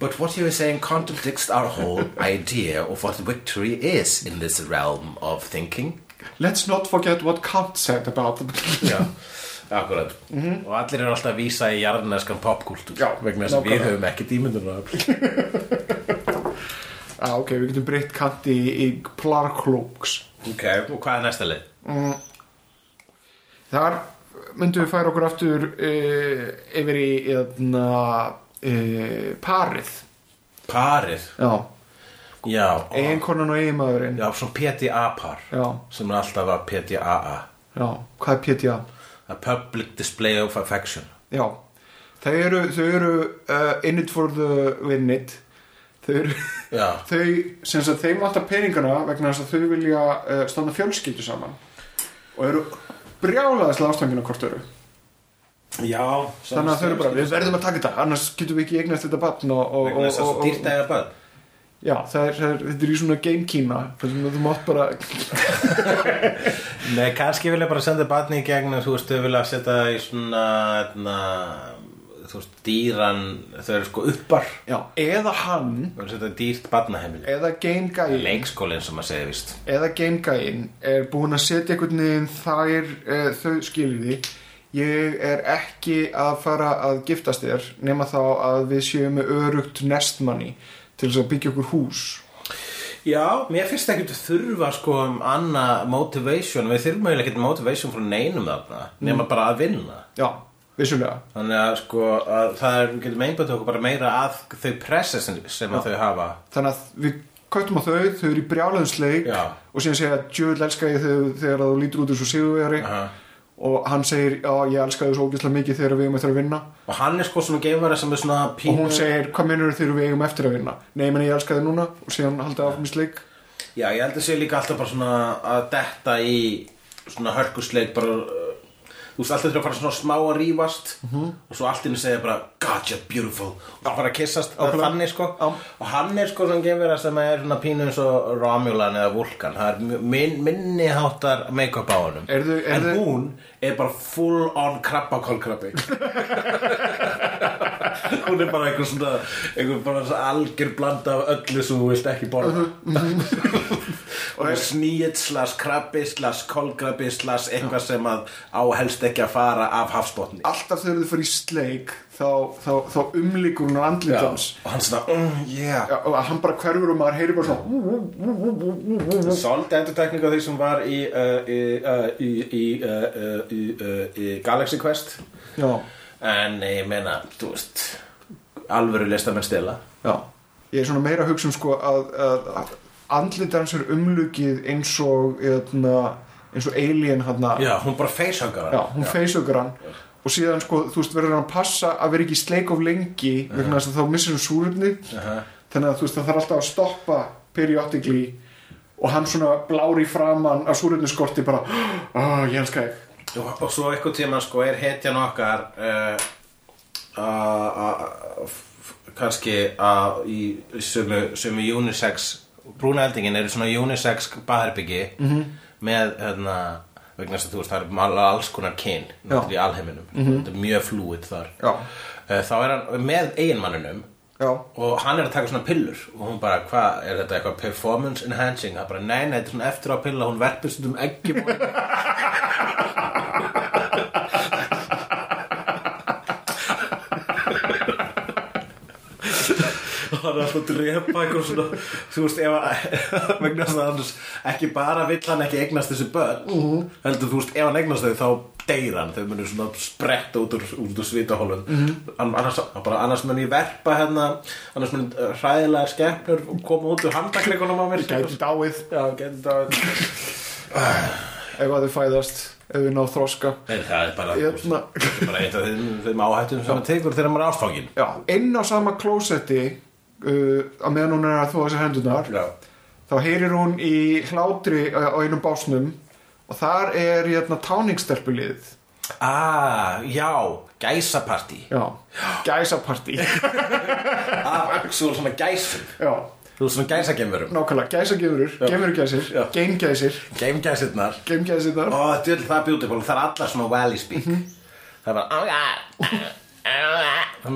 But what you are saying contradicts our whole idea of what victory is in this realm of thinking. Let's not forget what Kant said about them. *laughs* Já, *laughs* akkurat. Og allir eru alltaf að vísa í jarðneskan popkultúr Já, vegna þess að við nákvæmlega. höfum ekki dímyndunar ah, Ok, við getum breytt Kant í, í Plarklóks Ok, og hvað er næsta leið? Þar myndum við færa okkur aftur uh, yfir í eðna, uh, parið. Parið? Já, eiginkonan og eiginmaðurinn. Já svona PDA-par Já, sem alltaf að PDAA já, hvað er PTA? A? Public Display of Affection. Já, þau eru, þau eru uh, in it for the win it. Þau eru *laughs* þau, sem sagt, þeim vantar peningana vegna þess að þau vilja standa fjölskyldu saman. Og eru brjálaðislega ástangina hvort þau eru já þannig að þau eru bara, við verðum að taka þetta annars getum við ekki eignast þetta og, Vegna þess að og, svo og, dýrt að eiga börn já, það er, það er, þetta er í svona game kína þú mátt bara *laughs* Nei, kannski vilja bara senda barni í gegn þú veist, þau vilja setja í svona etna, þú veist, dýran þau eru sko uppar. Já, eða hann þau vilja setja dýrt barnaheimili. Eða game gæin leikskólinn sem að segja vist eða game gæin er búin að setja einhvern veginn þær uh, þau skiljiði ég er ekki að fara að giftast þér nema þá að við séum með örugt nestmanni til þess að byggja okkur hús. Já, mér finnst ekki að þurfa sko um annað motivation. Við þurfum eiginlega ekki motivation frá neinum þarna nema bara að vinna. Já, vissulega. Þannig að sko að það er, við getum einbætt okkur bara meira að þau pressa sem, sem að þau hafa. Þannig að við köttum á þau, þau eru í brjálæðinsleik Já. og síðan segja djöðl elska ég þau þegar þú lítur út úr svo sigurvegari. Aha. og hann segir, já, ég elska þau svo ógeðslega mikið þegar við eigum eftir að vinna. Og hann er sko svona geimvara sem er svona og pínu hún segir, hvað minnur þegar við eigum eftir að vinna? Nei, menn ég elska þau núna. Og síðan haldið áfram í sleik. Já, ég held að sé líka alltaf bara svona að detta í svona hörkusleik bara uh, þú veist alltaf þurfa að fara svona smá að rífast og svo allt inni segja bara God you're beautiful. Og bara að kissast það Ákveðlega. þannig sko. Já. og hann er sko svona geimvera sem er svona pínu eins og Romulan eða Vulkan. Það er min, minni háttar make-up á Erðu- en hún er bara full on krabbakólkrabbi *laughs* *laughs* hún er bara einhver svona einhver bara algjör blanda af öllu sem þú vilt ekki borða. *laughs* Og er sníitt slags krabbi slags kolkrabbi slags eitthvað sem að á helst ekki að fara af hafsbotni. Alltaf þegar þau fyrir í sleik þá, þá, þá umlíkur hún á andlitans og hann svona mm, yeah. Já, og hann bara hverfur og maður heyri bara svona Svolítið endurtekning á því sem var í, uh, í, uh, í, uh, uh, í, uh, í Galaxy Quest. Já, en ég meina, þú veist alvöru listamenn stela. Já. Ég er svona meira að hugsa um sko að, að, að andlitans er umlukið eins og eðna, eins og alien hann Já, hún bara facehuggar já, hún feysökur hann. Og síðan sko, þú veist, verður hann að passa að vera ekki í sleik of lengi vegna þess að þá missir hann súrefni þannig að þú veist, það þarf alltaf að stoppa periodically og hann svona blári framann að súrefni skorti bara, *gasps* ah, ég elska þig og, og svo eitthvað tíma sko er hetjan okkar uh, uh, kannski í sömu unisex brúnaeldingin er í svona unisex baðherbyggi -hmm. með hérna vegna þess að þú veist það er alls konar kyn í alheiminum. Þetta er mjög flúið þar. Já. uh, þá er hann með eiginmanninum já, og hann er að taka svona pillur og hún bara, hvað, er þetta eitthvað performance enhancing? Það bara, nei, nei, þetta er svona eftir á pilla hún verpur stundum eggjum og *laughs* og hann er alltaf að drepa eitthvað svona þú veist, ef að *laughs* vegna þess að annars ekki bara vill hann ekki eignast þessi börn heldur þú veist, ef hann eignast þau þá deyr hann, þau munir svona spretta út úr, úr svitahólun annars, bara, annars mun ég verpa hérna annars mun uh, hræðilegar skepnur koma út úr handakleikunum á mér. Gæti dáið. Já, gæti dáið. *sighs* Ef að þau fæðast ef þau ná þroska. Nei, það er bara, Hérna. það bara eitt af þeim, þeim áhættum sem maður tekur þegar maður er ástfangin inn á sama klósetti uh, að meðan hún er að þóa sér hendunar Já. þá heyrir hún í hlátri á á einum básnum og þar er hérna táningstelpulið. Ah, já, gæsapartí. Já, gæsapartí. *laughs* Af actual svona gæsum já, Þú svona gæsagemverum nákvæmlega, gæsagefurur gefurugæsir, Já. geimgæsir. Geimgæsirnar. Geimgæsirnar. Ó, það er beautiful, það er allar svona valley speak. Það er bara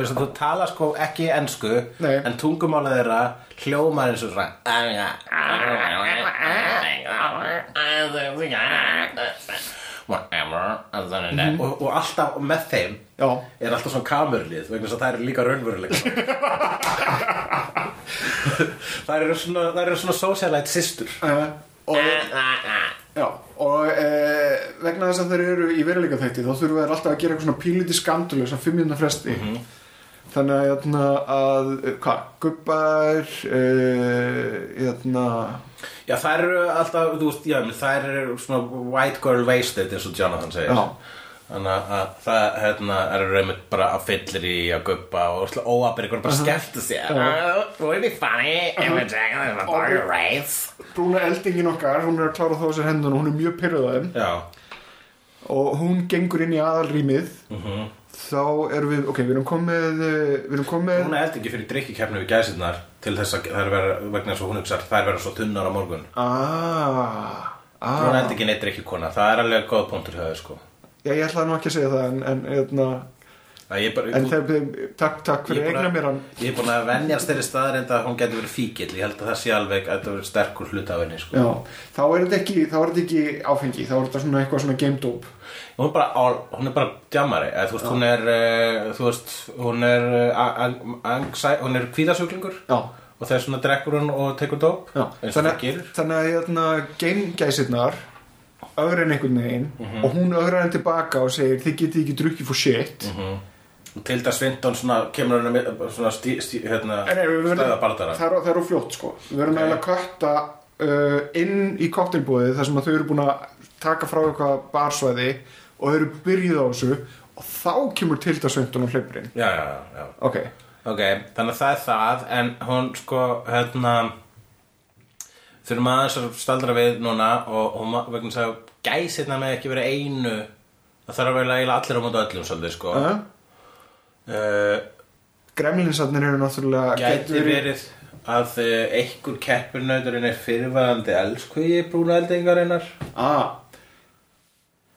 er sem þú tala sko ekki ensku Nei. En tungumálið þeirra hljómar eins og svona og, og alltaf með þeim já, er alltaf svona kamerlið vegna þess að það eru líka raunveruleika *laughs* það eru svona það eru svona socialite systur. Uh, og Já, og e, vegna þess að þeir eru í veruleika þætti þá þurfum við alltaf að gera eitthvað svona píliti skandulus að fimm minna fresti þannig að, hérna, að hvað, gubbar e, hérna, Já, þær eru alltaf, þú veist, já, þær eru svona white girl wasted eins og Jonathan segir. Já. Þannig að það, hérna, eru raumit bara að fyllir í að guppa og óabir bara skelltu sér. Would it be funny if we drank a little burger race? brúna eldingin okkar hún er að klára þá sér hendun og hún er mjög pyrruð á þeim Já, og hún gengur inn í aðalrýmið. Þá erum við, ok, við erum komið eh, við erum komið er eldingi fyrir drikkikeppni við gæsirnar til þess að þær vera, vegna þess að hún hugsar þær vera svo tunnar á morgun. Ah, er ah, eldingi neitt drikkikona, það er alveg góð punktur hjá þau sko já, ég ætlaði nú ekki að segja það en, en, hérna, Það ég bara, en þú- þegar, takk, takk fyrir er eigna mér hann. Ég er búin að venjast þeirri staðarind að hún getur verið fíkil Ég held að það sé alveg að þetta verið sterkur hluta af henni sko. Já, þá er þetta ekki, er ekki áfengi, þá er þetta svona eitthvað svona game dope. hún, er bara, hún er bara djammari eða, þú veist, hún er þú veist, hún er hún er kvíðasjúklingur Já, og þess svona drekkur hún og tekur það Þannig, að hérna, ögra henni einhvern veginn Mhm. og hún ögra henni tilbaka og segir þið getið ekki drukkið for shit. og Tilda Svindon svona kemur henni hérna, En nei, við verðum- stæða bardara Það það er á fljótt sko. Við verðum Ok. okay. að kötta uh, inn í koktelbúðið þar sem þau eru búin að taka frá eitthvað barsvæði og þau eru byrjuð á þessu og þá kemur Tilda Sveinton og hleypur inn já, já, já, já. ok, Ok, þannig að það er það en hún sko, hérna þurfum aðeins að staldra við núna og ma- vegna þess að gæsirna með ekki verið einu það þarf að vera allir á móti öllum svolítið sko. Uh, uh, gremlinsarnir eru náttúrulega Gæti verið að uh, einhver keppurnauturinn er fyrirvæðandi elskugi brúna eldingarinnar ah.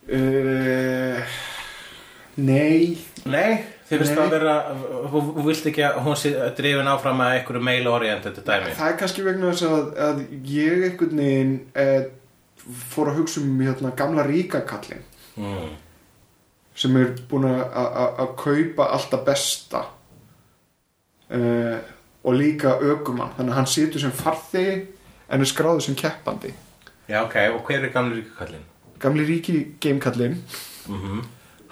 uh, nei. Nei, þið finnst það að vera þú vilt ekki að hún sé drifin áfram að einhverju mail-oriented dæmi? Það er kannski vegna þess að, að ég einhvern veginn eh, fór að hugsa um hérna, gamla ríkakallin mm. sem er búin að- kaupa alltaf besta uh, og líka ökumann. Þannig að hann situr sem farþegi en er skráður sem keppandi. Já, ok, og hver er gamli ríkakallinn? gamli ríki geimkallin Mm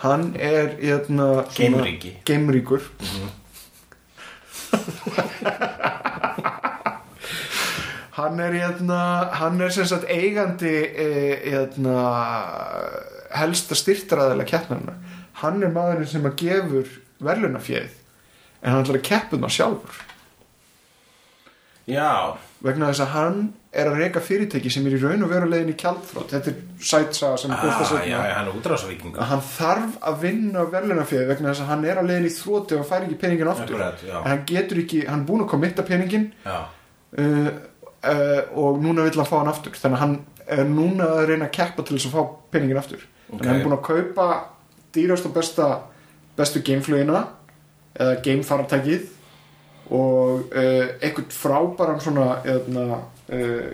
hann er hérna, svona- geimríkur. *laughs* Hann er hérna hann er sem sagt eigandi eh, hérna helsta styrtaraðilega keppnarna hann er maðurinn sem að gefur verðlunafjöð en hann ætlar að keppum það sjálfur. Já, vegna þess að hann er að reyka fyrirtæki sem er í raun og veru leiðin í kjaldfrótt þetta er sætsaga sem ah, já, hann er hann þarf að vinna verðlunafjöð vegna þess að hann er að í þróti og fær ekki peningin en hann getur ekki, hann er búin að komitta peningin uh, uh, og núna vill hann fá hann aftur. Þannig að hann er núna að reyna að keppa til þess að fá peningin aftur. Ok. þannig að hann er búin að kaupa dýrast og besta bestu gameflugina eða gamefartækið og uh, einhvern frábæran svona uh,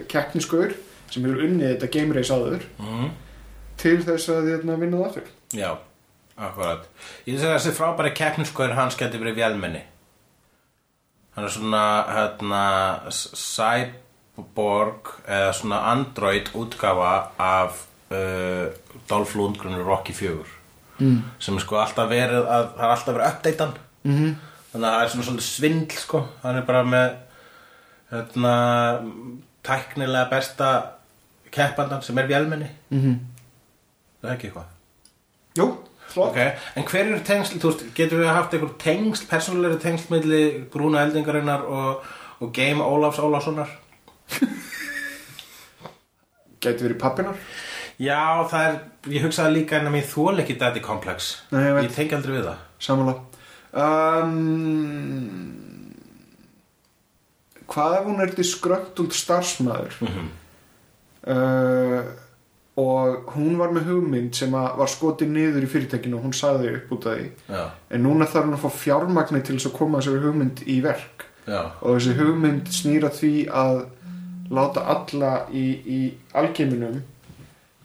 keppnisgaur sem hefur unnið þetta game race áður mm. til þess að eðna, vinna það aftur já, akkurat Ég þess að þessi frábæri keppniskoður hans geti verið vélmenni Hann er svona, hérna, cyborg eða svona android útgáfa af uh, Dolph Lundgren Rocky 4 mm. sem er sko alltaf verið að, það er alltaf verið uppdeitan mm -hmm. Þannig að það er svona svolítið svindl sko, hann er bara með hérna tæknilega besta keppandan sem er vélmenni mm -hmm. það er ekki eitthvað Jú, flott Ok, en hver eru tengsl, þú veist, getur við haft einhver tengsl, persónulegri tengsl milli brúna eldingarinnar og, og Game Ólafs Ólafssonar? Gæti verið pappinar Já, það er, ég hugsaði líka en að mér þól ekki daddy complex. Nei, ég veit. Ég tengi aldrei við það. Samanlega um, Hvað ef hún er til skrökt út starfsmæður uh, og hún var með hugmynd sem var skotið niður í fyrirtækinu og hún sagði upp út af því. Já, en núna þarf hún að fá fjármagni til þess að koma þessari hugmynd í verk. Já, og þessi hugmynd snýra því að láta alla í, í algeiminum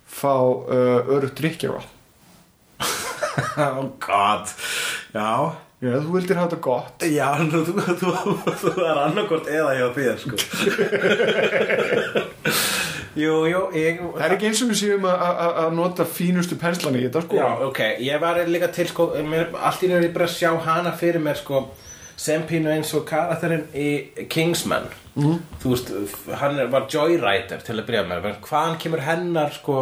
fá uh, örugt drikkjavatn *laughs* oh god. Já, Já, þú vildir hafa þetta gott já, þú, þú, þú, þú er annarkort eða hjá þér, sko. *laughs* jú, jú, ég... Það er ekki eins og við séum að- að að nota fínustu penslana í þetta sko Já, ok, ég var líka til sko, mér, allt í nefnir bara að sjá hana fyrir mér sko, sem pínu eins og karakterinn í Kingsman mm. þú veist, hann var joyrider til að með, en hvaðan kemur hennar sko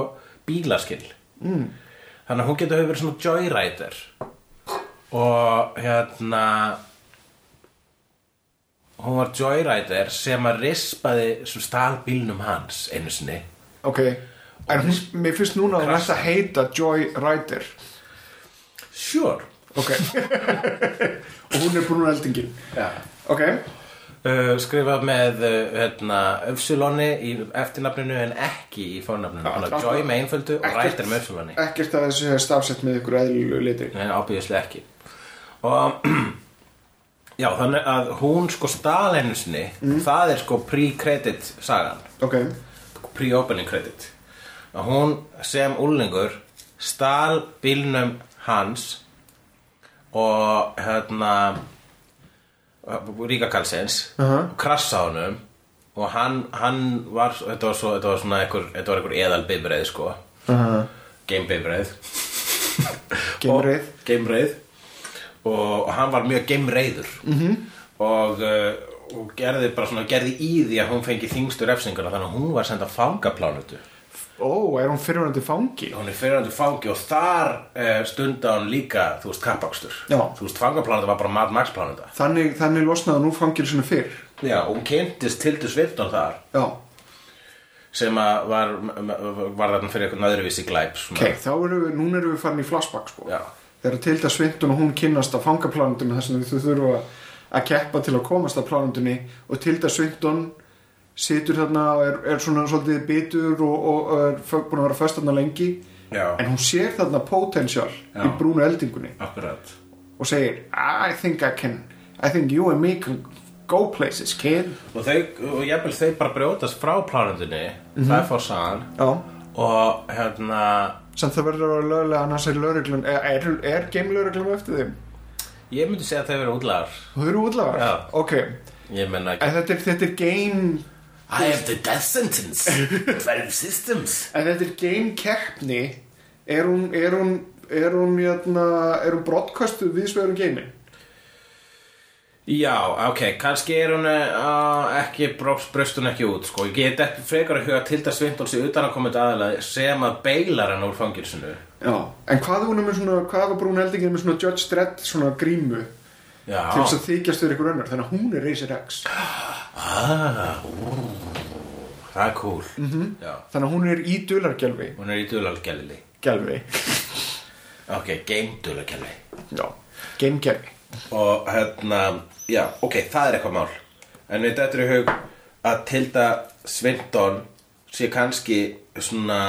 bílaskill mm. þannig að hún getur hefur verið svona joyrider og hérna hún var joyrider sem að rispaði sem stál bílnum hans einu sinni. Ok, en hún, mér finnst núna að hún ætti að heita Joy Rider sure. Ok. *laughs* Og hún er brún eldingin Já. Ok, Uh, skrifað með uh, hérna, í eftirnafninu en ekki í fórnafninu að Joy með einföldu og rættir með Öfsuloni ekkert að þessu er stafsett með ykkur eðlilu liti. Nei, ábyggislega ekki Og *clears throat* Já, þannig að hún sko stál einu sinni. Það er sko pre-credit sagan. Ok, Pre-opening credit. Að hún sem úlingur stál bílnum hans og hérna Ríka Karlsens Aha. og krassa honum. Og hann, hann var þetta var, svo, þetta var svona einhver, þetta var einhver eðal bifreið sko, uh, game bifreið. Geimreið. Og- geimreið og, og hann var mjög geimreiður. -hmm. og, uh, og gerði bara svona gerði í því að hún fengi þingstu refsinguna. Þannig að hún var senda fangaplánutu Ó, er hún fyrirvændi fangi? hún er fyrirhandi fangi og þar uh, stunda hún líka, þú veist, kappakstur þú veist, fangaplaneta var bara Mad Max planeta Þannig, þannig losnaði hún úr fangilsinu fyrr. Já, og hún kynntist Tildu Svindon þar. Já, sem að var, var þarna fyrir eitthvað öðruvísi glæp ok, þá erum við, núna erum við farin í flashback sko. Já. Þegar Tilda Svindun og hún kynnast á fangaplanundinu þess að þau þurfa að keppa til að komast að planundinni og Tilda Svindun situr þarna og er, er svona svolítið bitur og, og, og er búin að vera föst þarna lengi. Já, en hún sér þarna potential Já. í brúnu eldingunni. Akkurat. Og segir I think I can I think you and me can go places kid. Og og jafnvel þau bara brjótast frá planetinu það er fór sagan Já, og hérna samt það verður að vera lögulega annars er lögreglun er, er, er geimlögreglun eftir þeim? ég myndi segja að þau verið útlagar Þú eru útlagar? Já. Ok, menna en þetta er, þetta er game I have the death sentence *laughs* 12 systems en þetta er game keppni er hún er hún er hún, hérna, er hún broadcastuð viðsvegurum geimin? Já, ok, kannski er hún uh, ekki, bröst hún ekki út sko. Ég get ekki frekar að huga Tilda Svindon sig utan að koma til aðalega sem að beilar hann úr fangilsinu Já, en hvað er hún með svona hvað var brún eldingin með svona Judge Dredd svona grímu Já, til þess að þykjast þér ykkur önnur? Þannig að hún er Racer X. Ah, það er cool. -hmm. Já, þannig að hún er í dulargelfi hún er í dulalgelli gelfi, Ok, game dulalgelli já, game gelfi Og hérna, já, ok, það er eitthvað mál En við er í hug að Tilda Svindon sé kannski svona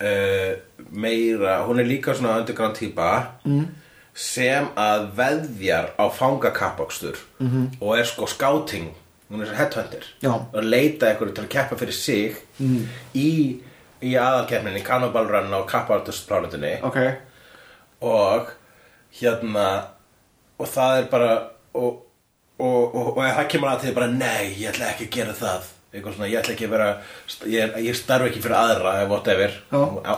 uh, meira, hún er líka svona underground típa mm. sem að veðjar á fangakappakstur -hmm. og er sko scouting hún er svo headhunter Já. og leita eitthvað til að keppa fyrir sig mm. í, í aðalkeppninni Cannibal Run á kappakstursplánutinni ok, og hérna og það er bara og, og, og, og það kemur að því bara nei, ég ætla ekki að gera það eitthvað svona, ég ætla ekki að vera ég, ég starf ekki fyrir aðra whatever.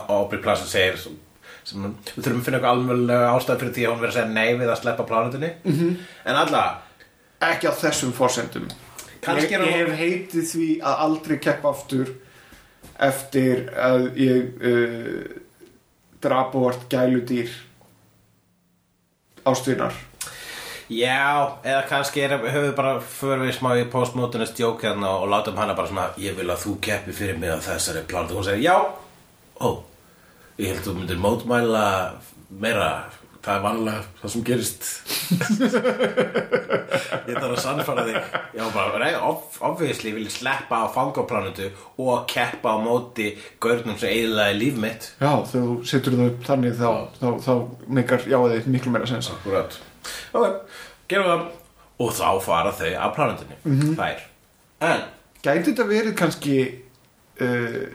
Aubrey Plaza segir sem, sem, við þurfum að finna eitthvað alveg ástæð fyrir því að hún verið að segja nei við að sleppa plánutinni Mhm. -hmm. en alla ekki á þessum forsendum Kannski ég, ég hef heitið því að aldrei keppa aftur eftir að ég uh, drap og vart gæludýr ástvinar Já, eða kannski er, höfum við bara fyrir við smá í postmodernist jók hérna og látum hana bara svona ég vil að þú keppi fyrir mig á þessari plánutu og hún segir já, ó ég held að þú myndir mótmæla meira. Það er vanlega það sem gerist. Ég þarf að sannfara þig. Já, bara, nei, ob- obviously vil ég sleppa á fangaplánutu og keppa á móti gaurnum sem eiginlega líf mitt. Já, þú setur upp þannig þá, þá, þá meikar jáðið miklu meira sens. Akkurat Ok, gerum það Og þá fara þau af planetinni Mhm. Þær En gæti þetta verið kannski uh,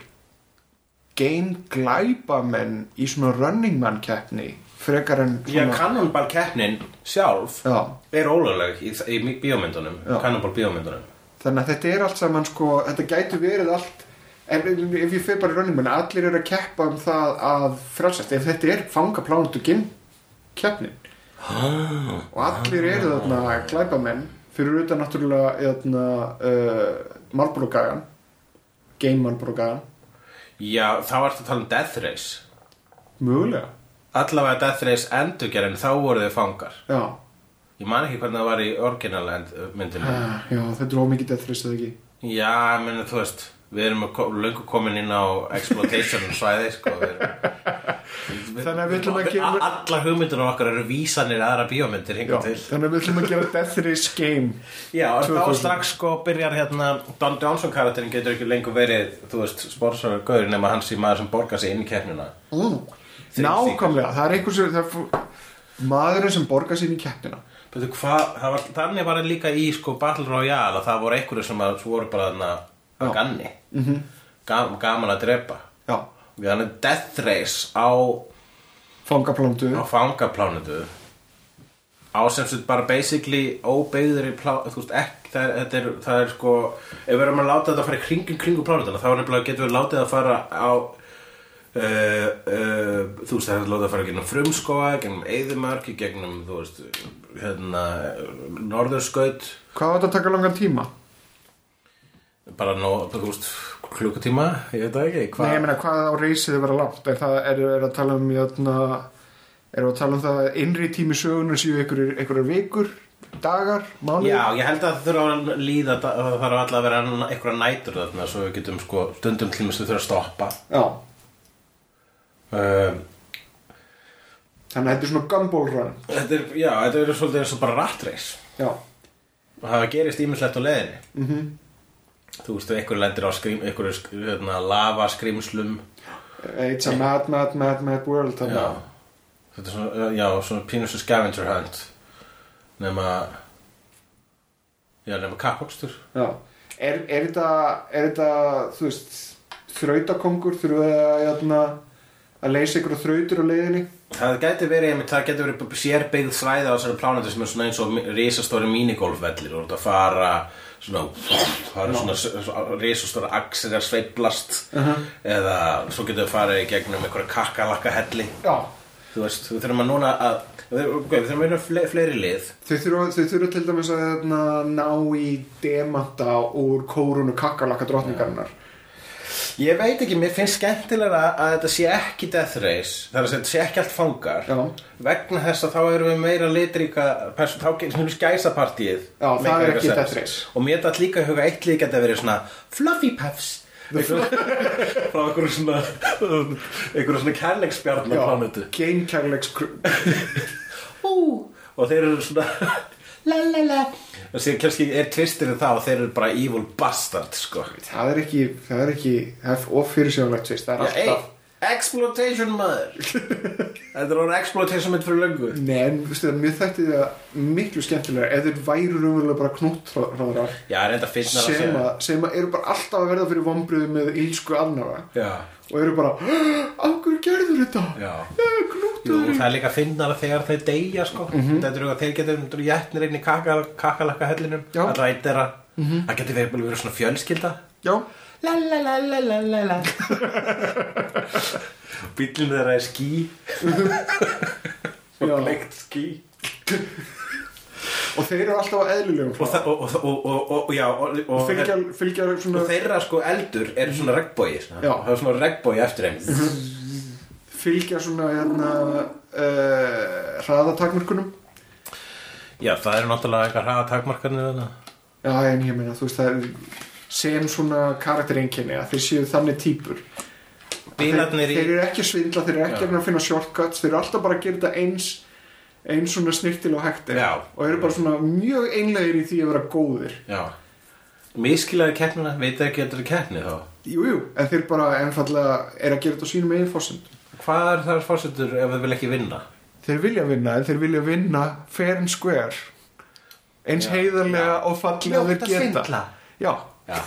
game glæpamenn í svona running man keppni frekar en Já, svona Cannonball keppnin sjálf Já. er ólögleg í, í bíómyndunum Já. Cannonball bíómyndunum þannig að þetta er allt saman sko, þetta gæti verið allt en ef ég fyrir bara running man allir eru að keppa um það að frelsast ef þetta er fangaplánundu game keppnin og allir eru þarna glæpamenn fyrir utan náttúrulega þarna, uh, Marlboro-gagan game Marlboro-gagan. Já, þá ertu að tala um Death Race. Mögulega. Allavega Death Race endurgerðin þá voru þau fangar. Já, Ég man ekki hvernig það var í orginal end- myndinni. Ah, já þetta er ómikið death race eða ekki? Já, ég meni, þú veist Við erum löngu komin inn á exploitation svæði, sko við erum, Þannig að við ætlum að gera- A- Allar hugmyndir okkar eru vísanir í aðra bíómyndir já, þannig að við ætlum að gera death race game Já, 2000. strax sko byrjar hérna Don Johnson karakterin getur ekki lengur verið þú veist, sponsorur gauður nema hans í maður sem borgar sig inn í keppnina mm. Nákvæmlega, það er einhvers er maðurinn sem borgar sín í keppnina Veitu hvað, það var, þannig var það líka í sko Battle Royale að það voru einhverju sem að, voru bara þarna ganni -hmm. Gam, gaman að drepa já, Þannig Death Race á, fangaplándu á fangaplánutu á sem sagt bara basically óbeigður í plá, þú veist ekki það er, þetta er, það er sko ef við erum að láta þetta að fara í kringum kringum plánutuna þá er nefnilega getum við látið að fara á uh, uh, þú veist það er að láta að fara gegnum frumskóa gegnum eyðumörk, gegnum þú veist hérna norðurskaut. Hvað var þetta að taka langan tíma? Bara nó, þú veist, klukkutíma ég veit það ekki, Nei, ég hvað meina hvað á reysið að vera langt er það, er, er að tala um jötna, er að tala um það að innri tími sögunar séu einhverjir vikur dagar, mánuð Já, ég held að það þurfa að líða það þarf alltaf að vera einhverja nætur þarna svo við getum sko stundum þess að þurfa að stoppa. Já, um, þannig að þetta er svona er, já, þetta er svolítið eins og bara rattreis Já, það gerist ímislegt á leiðinni. Mhm Þú veist, einhver lendir á skrím, einhverju sk- hérna, lava skrýmslum It's a mad, mad, mad, mad world Já, þetta er svona, já, svona pínus scavenger hunt. Nema já, nema kappakstur Já, er, er þetta er þetta, þú veist þrautakongur, þurfa að jötna, að leysa ykkur þrautur á leiðinni? Það gæti verið, það gæti verið sérbyggð svæði á þessari plánetu sem er svona eins og risastóri minigolfvellir. Og þú ert að fara svona, það eru svona, svona risastóri axir að sveiplast eða svo getur við farið í gegnum einhverja kakkalakka helli Já, þú veist, við þurfum að núna að við við þurfum að vera fle, fleiri lið. Þau þurfa til dæmis að hérna, ná í demanta úr kórunu kakkalakka drottningarinnar Ég veit ekki, mér finnst skemmtilega að þetta sé ekki Death Race Það er að þetta sé ekki allt fangar Já. Vegna þess að þá erum við meira litríka person, Þá getur við skæsapartíið Já, það er ekki sens. Death Race. Og mér þetta líka huga eitt líka að verið svona Fluffy Puffs *laughs* Frá einhverju svona einhverju svona kærleiksbjarnar plánutu Game Kærleiks Ú, Og þeir eru svona La la la. Og síðan kannski er tvistirinn það og þeir eru bara evil bastard sko. Það er ekki, það er ekki það er ofyrirsjónlegt tvist, það er alltaf exploitation maður. *laughs* Þetta er orðið exploitation mitt fyrir löngu. Nei, en veistu það, mér þætti það miklu skemmtilega ef þeir væru raunverulega bara knúttráðrar Já, reynda að finna sem, að, sem að eru bara alltaf að verða fyrir vombriðu með ílsku annara Já, og eru bara, af hverju gerður þetta? já. Jú, Knúttur það er líka að finna það þegar þeir deyja sko. Þetta eru að þeir getur jætnir inn í kakal, kakalakka hellinum Já. Allra eitt er að Það getur verið, verið svona fjölskylda. Já, La la la la la la la. Bíllinn þeirra er skí. Og leikt skí og þeir eru alltaf á eðlilegum Og, það, og, og, og, og, og, já, og, og, fylgja, fylgja svona og þeirra sko eldur er svona regnbói Já. Það er svona regnbói eftir þeim. Fylgja svona hérna uh, hraðatakmörkunum. Já, það eru náttúrulega eitthvað hraða takmarkanir þarna. Já, en ég meina, þú veist, það er sem svona karaktereinkenni að þeir séu þannig típur þeir, þeir eru ekki að svindla, þeir eru ekki Já. að að finna shortcuts þeir eru alltaf bara að gera þetta eins eins svona snirtil og Já. og eru bara svona mjög einlegir í því að vera góðir. Já. Miskilaði keppnina, veit ekki að þetta er keppni þá? Jú, jú, en þeir bara einfallega er að gera þetta á sínum eigin fórsend Hvað er það fórsetur ef þau vil ekki vinna? Þeir vilja vinna, en þeir vilja vinna fair and square. Eins Já. heiðarlega og fallega og þeir geta. Já, Já.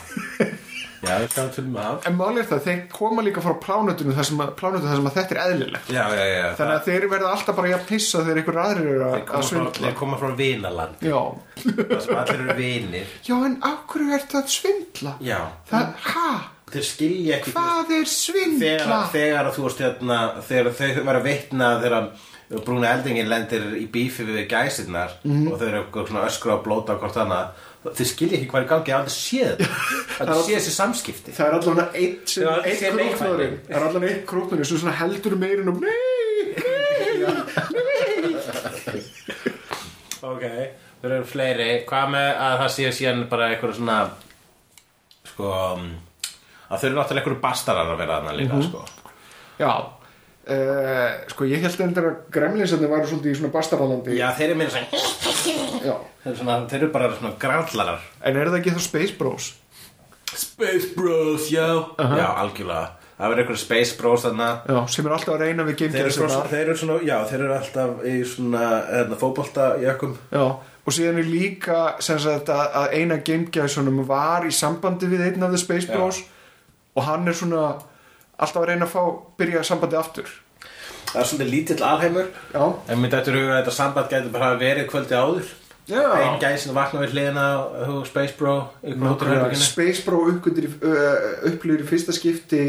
Já, við skáum til með af en málið er það, þeir koma líka frá plánutinu þar sem, að, plánutinu þar sem að þetta er eðlilegt. Já, já, já. Þannig að þeir verða alltaf bara jafn pissa þegar einhver aðrir eru að, Þeir að koma frá, svindla. þeir koma frá vinaland Já, Það sem allir eru vinir. Já en á hverju ert að svindla? Já. Það, ha? Þeir skilja ekki Hvað er svindla? þegar, þegar að þú veist hérna þegar þau var að vitna þegar brúna eldingin lendir í bífi við gæsirnar Mhm. og þau eru eitthvað svona öskra og blóta á hvort annað þeir skilja ekki hvað er í gangi, ég hef aldrei séð þetta. Aldrei séð þessi samskipti. Það er allan að einn króknurinn Það er allan að einn króknurinn sem heldur meirin og *laughs* nei, ok, þeir eru fleiri. Hvað með að það sé síðan bara eitthvað svona sko að þau eru náttúrulega eitthvað bastarar að vera þarna líka sko. Já uh, Sko ég held endur að gremlinsarnir væru svolítið í svona bastaralandi já, þeir eru meira svona þeir eru, svona, þeir eru bara svona grandlarar En er það ekki þá Space Bros? Space Bros, já. Já, algjörlega. Það verður einhverju Space Bros þarna. Já, sem er alltaf að reyna við Þeir eru, svona, þeir eru svona, já, þeir eru alltaf í svona hérna, fótbolta jökkum Já, og síðan er líka sagt að, eina gamegeðsunum var í sambandi við einn af The Space. Bros. Og hann er svona alltaf að reyna að fá byrja sambandi aftur Það er svona lítill alheimur Já, En mér dættur huga að þetta samband gæti bara hafa verið kvöldi áður Já. Einn gæsin vakna við þú, Space Bro. Space Bro uppgötur í- fyrsta skipti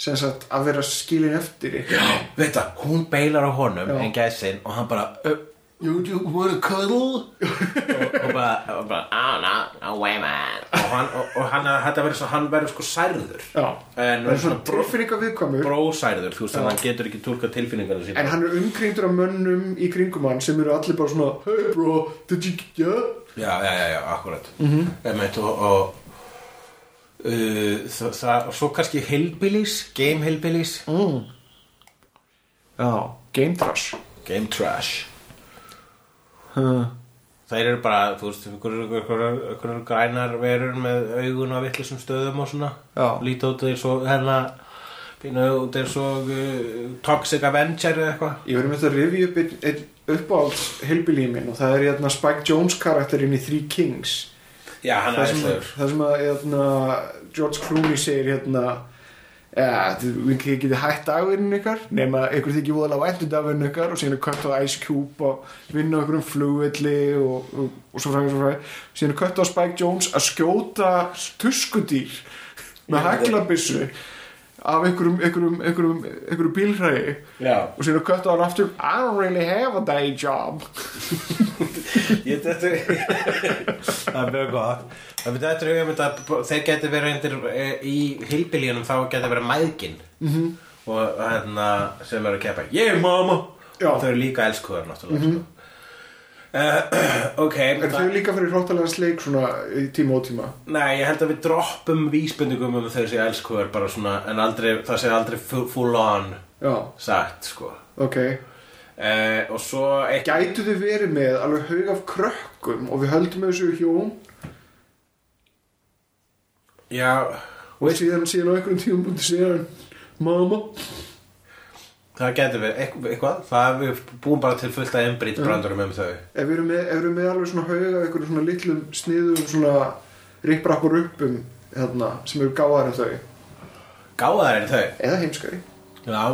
sem sagt að vera skilin eftir ykkur Veit það, hún beilar á honum Já. en gæsin og hann bara uh, You, wanna cuddle? og, og bara, og bara Oh, no, no way, man. og hann, og, og hann, þetta verður svo, hann verður sko særður Já, En það er svona svona bró- tilfinninga viðkvæmur brósærður, þú veist, þannig að hann getur ekki túlka tilfinningarna sína En hann er umkringdur af mönnum í kringum hann sem eru allir bara svona Hey bro, did you get yeah? Já, já, já, já, akkurat mm -hmm. og, og uh, það, það, og svo kannski hillbillies, game hillbillies mm. Já, game trash game trash huh. þeir eru bara, þú veist, einhverjum grænar verur með augun á vittlisum stöðum og svona Já. líta út eins og hérna út eins og uh, Toxic Avenger eða eitthvað Ég verður með þetta að rifja upp einn ein uppáhalds hilbilí minn og það er hérna, Spike Jones karakterinn í Three Kings Já, hann það er sem, það sem að hérna, George Clooney segir hérna ja, við getið hætt dagurinn ykkar nema ykkur þykir voðalega væntu dagurinn ykkar og síðan er kött á Ice Cube og vinna okkur um flugvelli og, og, og svo fræði, svo fræði síðan er kött á Spike Jones að skjóta tuskudýr með haglabissu af einhverjum, einhverjum, einhverjum, einhverjum bílhræði og síðan er kött á hann aftur I don't really have a day job ég þetta það er mjög gott það betur þetta er hugum þetta þeir geti verið í hilbilíunum þá geti verið mæðgin -hmm. og hérna sem eru að keppa ég er mamma Já. og þau eru líka elskuðar náttúrulega mm *clears throat* ok. Er þau líka fyrir hróttalega sleik svona í tíma og tíma? Nei, ég held að við droppum vísbendingum um þau sé elskuðar bara svona en aldrei, það sé aldrei full, on Já, sagt sko. Ok. Uh, og svo eitt Gætu þið verið með alveg haug af krökkum og við höldum þessu hjón já, og síðan, síðan á einhverjum tíum búin segja hann Mamma það getur verið eitthvað, eitthvað. Það við búum bara til fullt að embrytt brandurum um þau. Ef við erum með, ef við erum með alveg svona haug af einhverjum svona litlum sniðum svona ripprappur uppum hérna, sem eru gáðar en þau. Gáðar en þau? Eða heimskari. Já.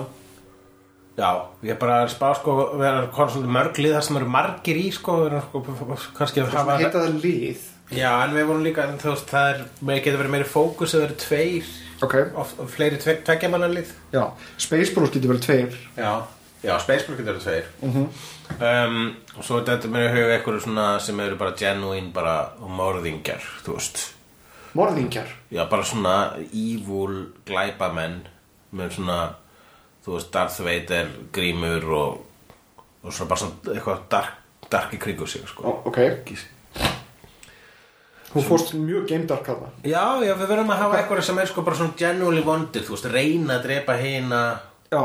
Já, ég er bara að spá sko við erum konum svolítið mörglið þar sem eru margir í sko, við erum sko kannski að Það hafa heita það lið. Já, en við vorum líka, þú veist, það er getur verið meiri fókus ef það eru tveir Ok, of, of fleiri tve, tveggjamannalið já Space Bros getur vel tveir. Já, já, Spaceball getur verið tveir. Mhm. um, og svo er þetta með huga eitthvað svona sem eru bara genuine bara morðingjar, þú veist. Morðingjar? Já, bara svona evil glæpamenn með svona, þú veist, Darth Vader grímur og, og svona bara svona eitthvað dark, dark í kringu sig, sko. Ó, Ok, þú fórst mjög geimdark hana Já, já, við verðum að hafa eitthvað sem er sko bara svona genuinely vondir, þú veist, reyna að drepa hina. Já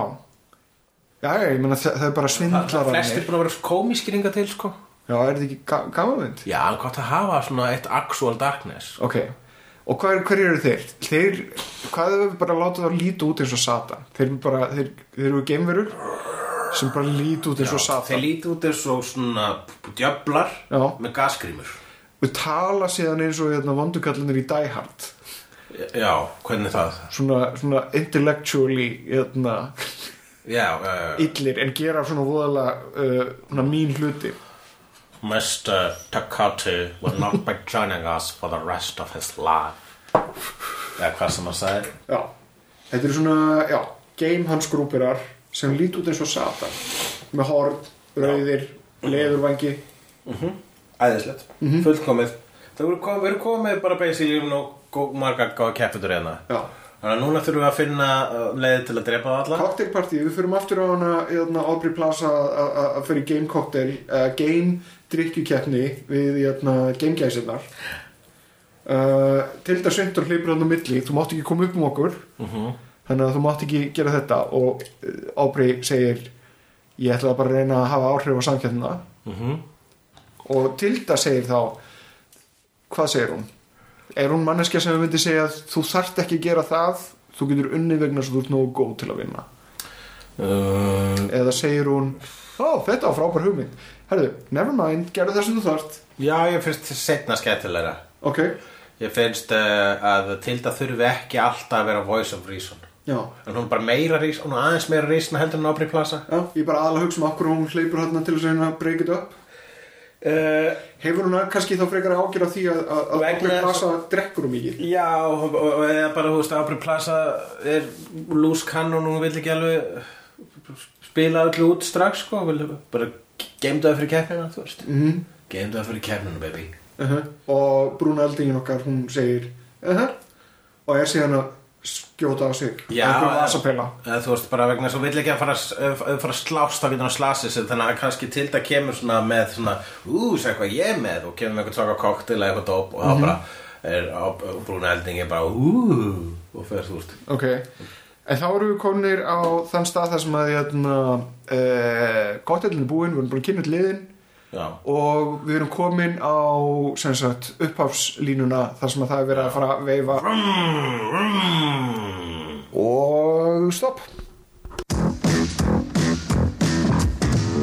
Já, ég meina það, það er bara Það svindlar flestir búin að vera komískringa til, sko. Já, er þetta ekki ga gamanmynd? Já, en gott að hafa svona eitt actual darkness. Ok, og hvað, hver eru þeir? Þeir, hvað ef við bara láta það líta út eins og Satan? Þeir, eru bara, þeir, þeir eru geimverur sem bara líta út eins og Þeir Satan líti út eins og svona djöflar með gasgrímur. Og tala síðan eins og hérna, vondukallinir í Die Hard. Já, hvernig það? svona, svona intellectually hérna, Já, uh, illir en gera svona voðalega uh, svona mín hluti. Mr. Takati will not be joining us for the rest of his life. Eða hvað sem hann sagði. Já, þetta eru svona, já, geimhansgrúpirar sem líti út eins og Satan. Með horn, rauðir, leðurvangi æðislegt, fullkomið. Það voru komið, komið bara basically um nú marga góða kepputur hérna. Þannig að núna þurfum við að finna uh, leiði til að drepa það alla. Cocktailpartí, við fyrum aftur á hana hérna, Aubrey Plaza að- fyrir game cocktail uh, game drikkjukeppni við hérna, gamegæsinnar uh, Tilda Svintur hleypur hann á milli. Þú mátt ekki koma upp um okkur. Mhm. þannig að þú mátt ekki gera þetta. Og uh, Aubrey segir ég ætla bara að reyna að hafa áhrif á samkeppnina. Mhm. Og Tilda segir þá hvað segir hún? Er hún manneskja sem myndi segja að þú þarft ekki að gera það þú getur unni vegna svo þú ert nógu góð til að vinna? Uh, eða segir hún ó, þetta var frábær hugmynd. Herðu, never mind, gerðu það sem þú þarft. Já, ég finnst setna skemmtilegra. Ok, ég finnst uh, að Tilda þurfi ekki alltaf að vera voice of reason. Já, en hún bara meira reason, hún aðeins meira reason heldur en Aubrey Plaza. Já ég bara aðalega að hugsa um okkur hún hleypur hérna til þess að reyna að break it up uh, hefur hún kannski þá frekar ágjör af því að, þess- plasa drekkur um mikið Já, og, og, eða bara, þú veist, Aubrey Plaza er loose cannon og hún vil ekki alveg spila öllu út strax, sko, bara geimdu það fyrir veist. mm -hmm. Geimdu það fyrir keppnina, baby. uh og brúna eldingin okkar hún segir uh og er síðan að skjóta á sig. Já, einhver eh, vasapela Eða, þú veist bara vegna þess að þú vill ekki að fara, að fara að slást þá getur hann slasið sig þannig að kannski Tilda kemur svona með svona ú, segja hvað ég er með? og kemur með eitthvað svaka koktel eða eitthvað dóp og þá bara er á brúna eldingi bara ú og fer þú veist. Ok, en þá erum við kominir á þann stað þar sem að hérna, uh, gottelin er búinn, við erum búin að kynna til liðin Já, og við erum komin á sem sagt, upphafslínuna þar sem að það er verið að fara að veifa. Og stopp.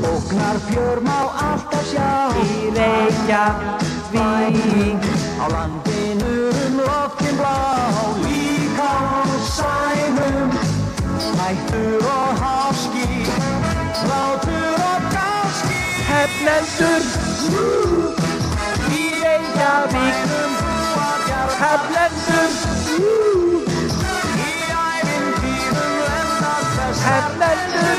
Ógnar fjör má alltaf sjá. Í Reykjavík. Á landinu um loftin blá. Líka á sænum. Hættur og háski Hefnendur Í Reykjavík Hefnendur Í ævintýrum lendar þess Hefnendur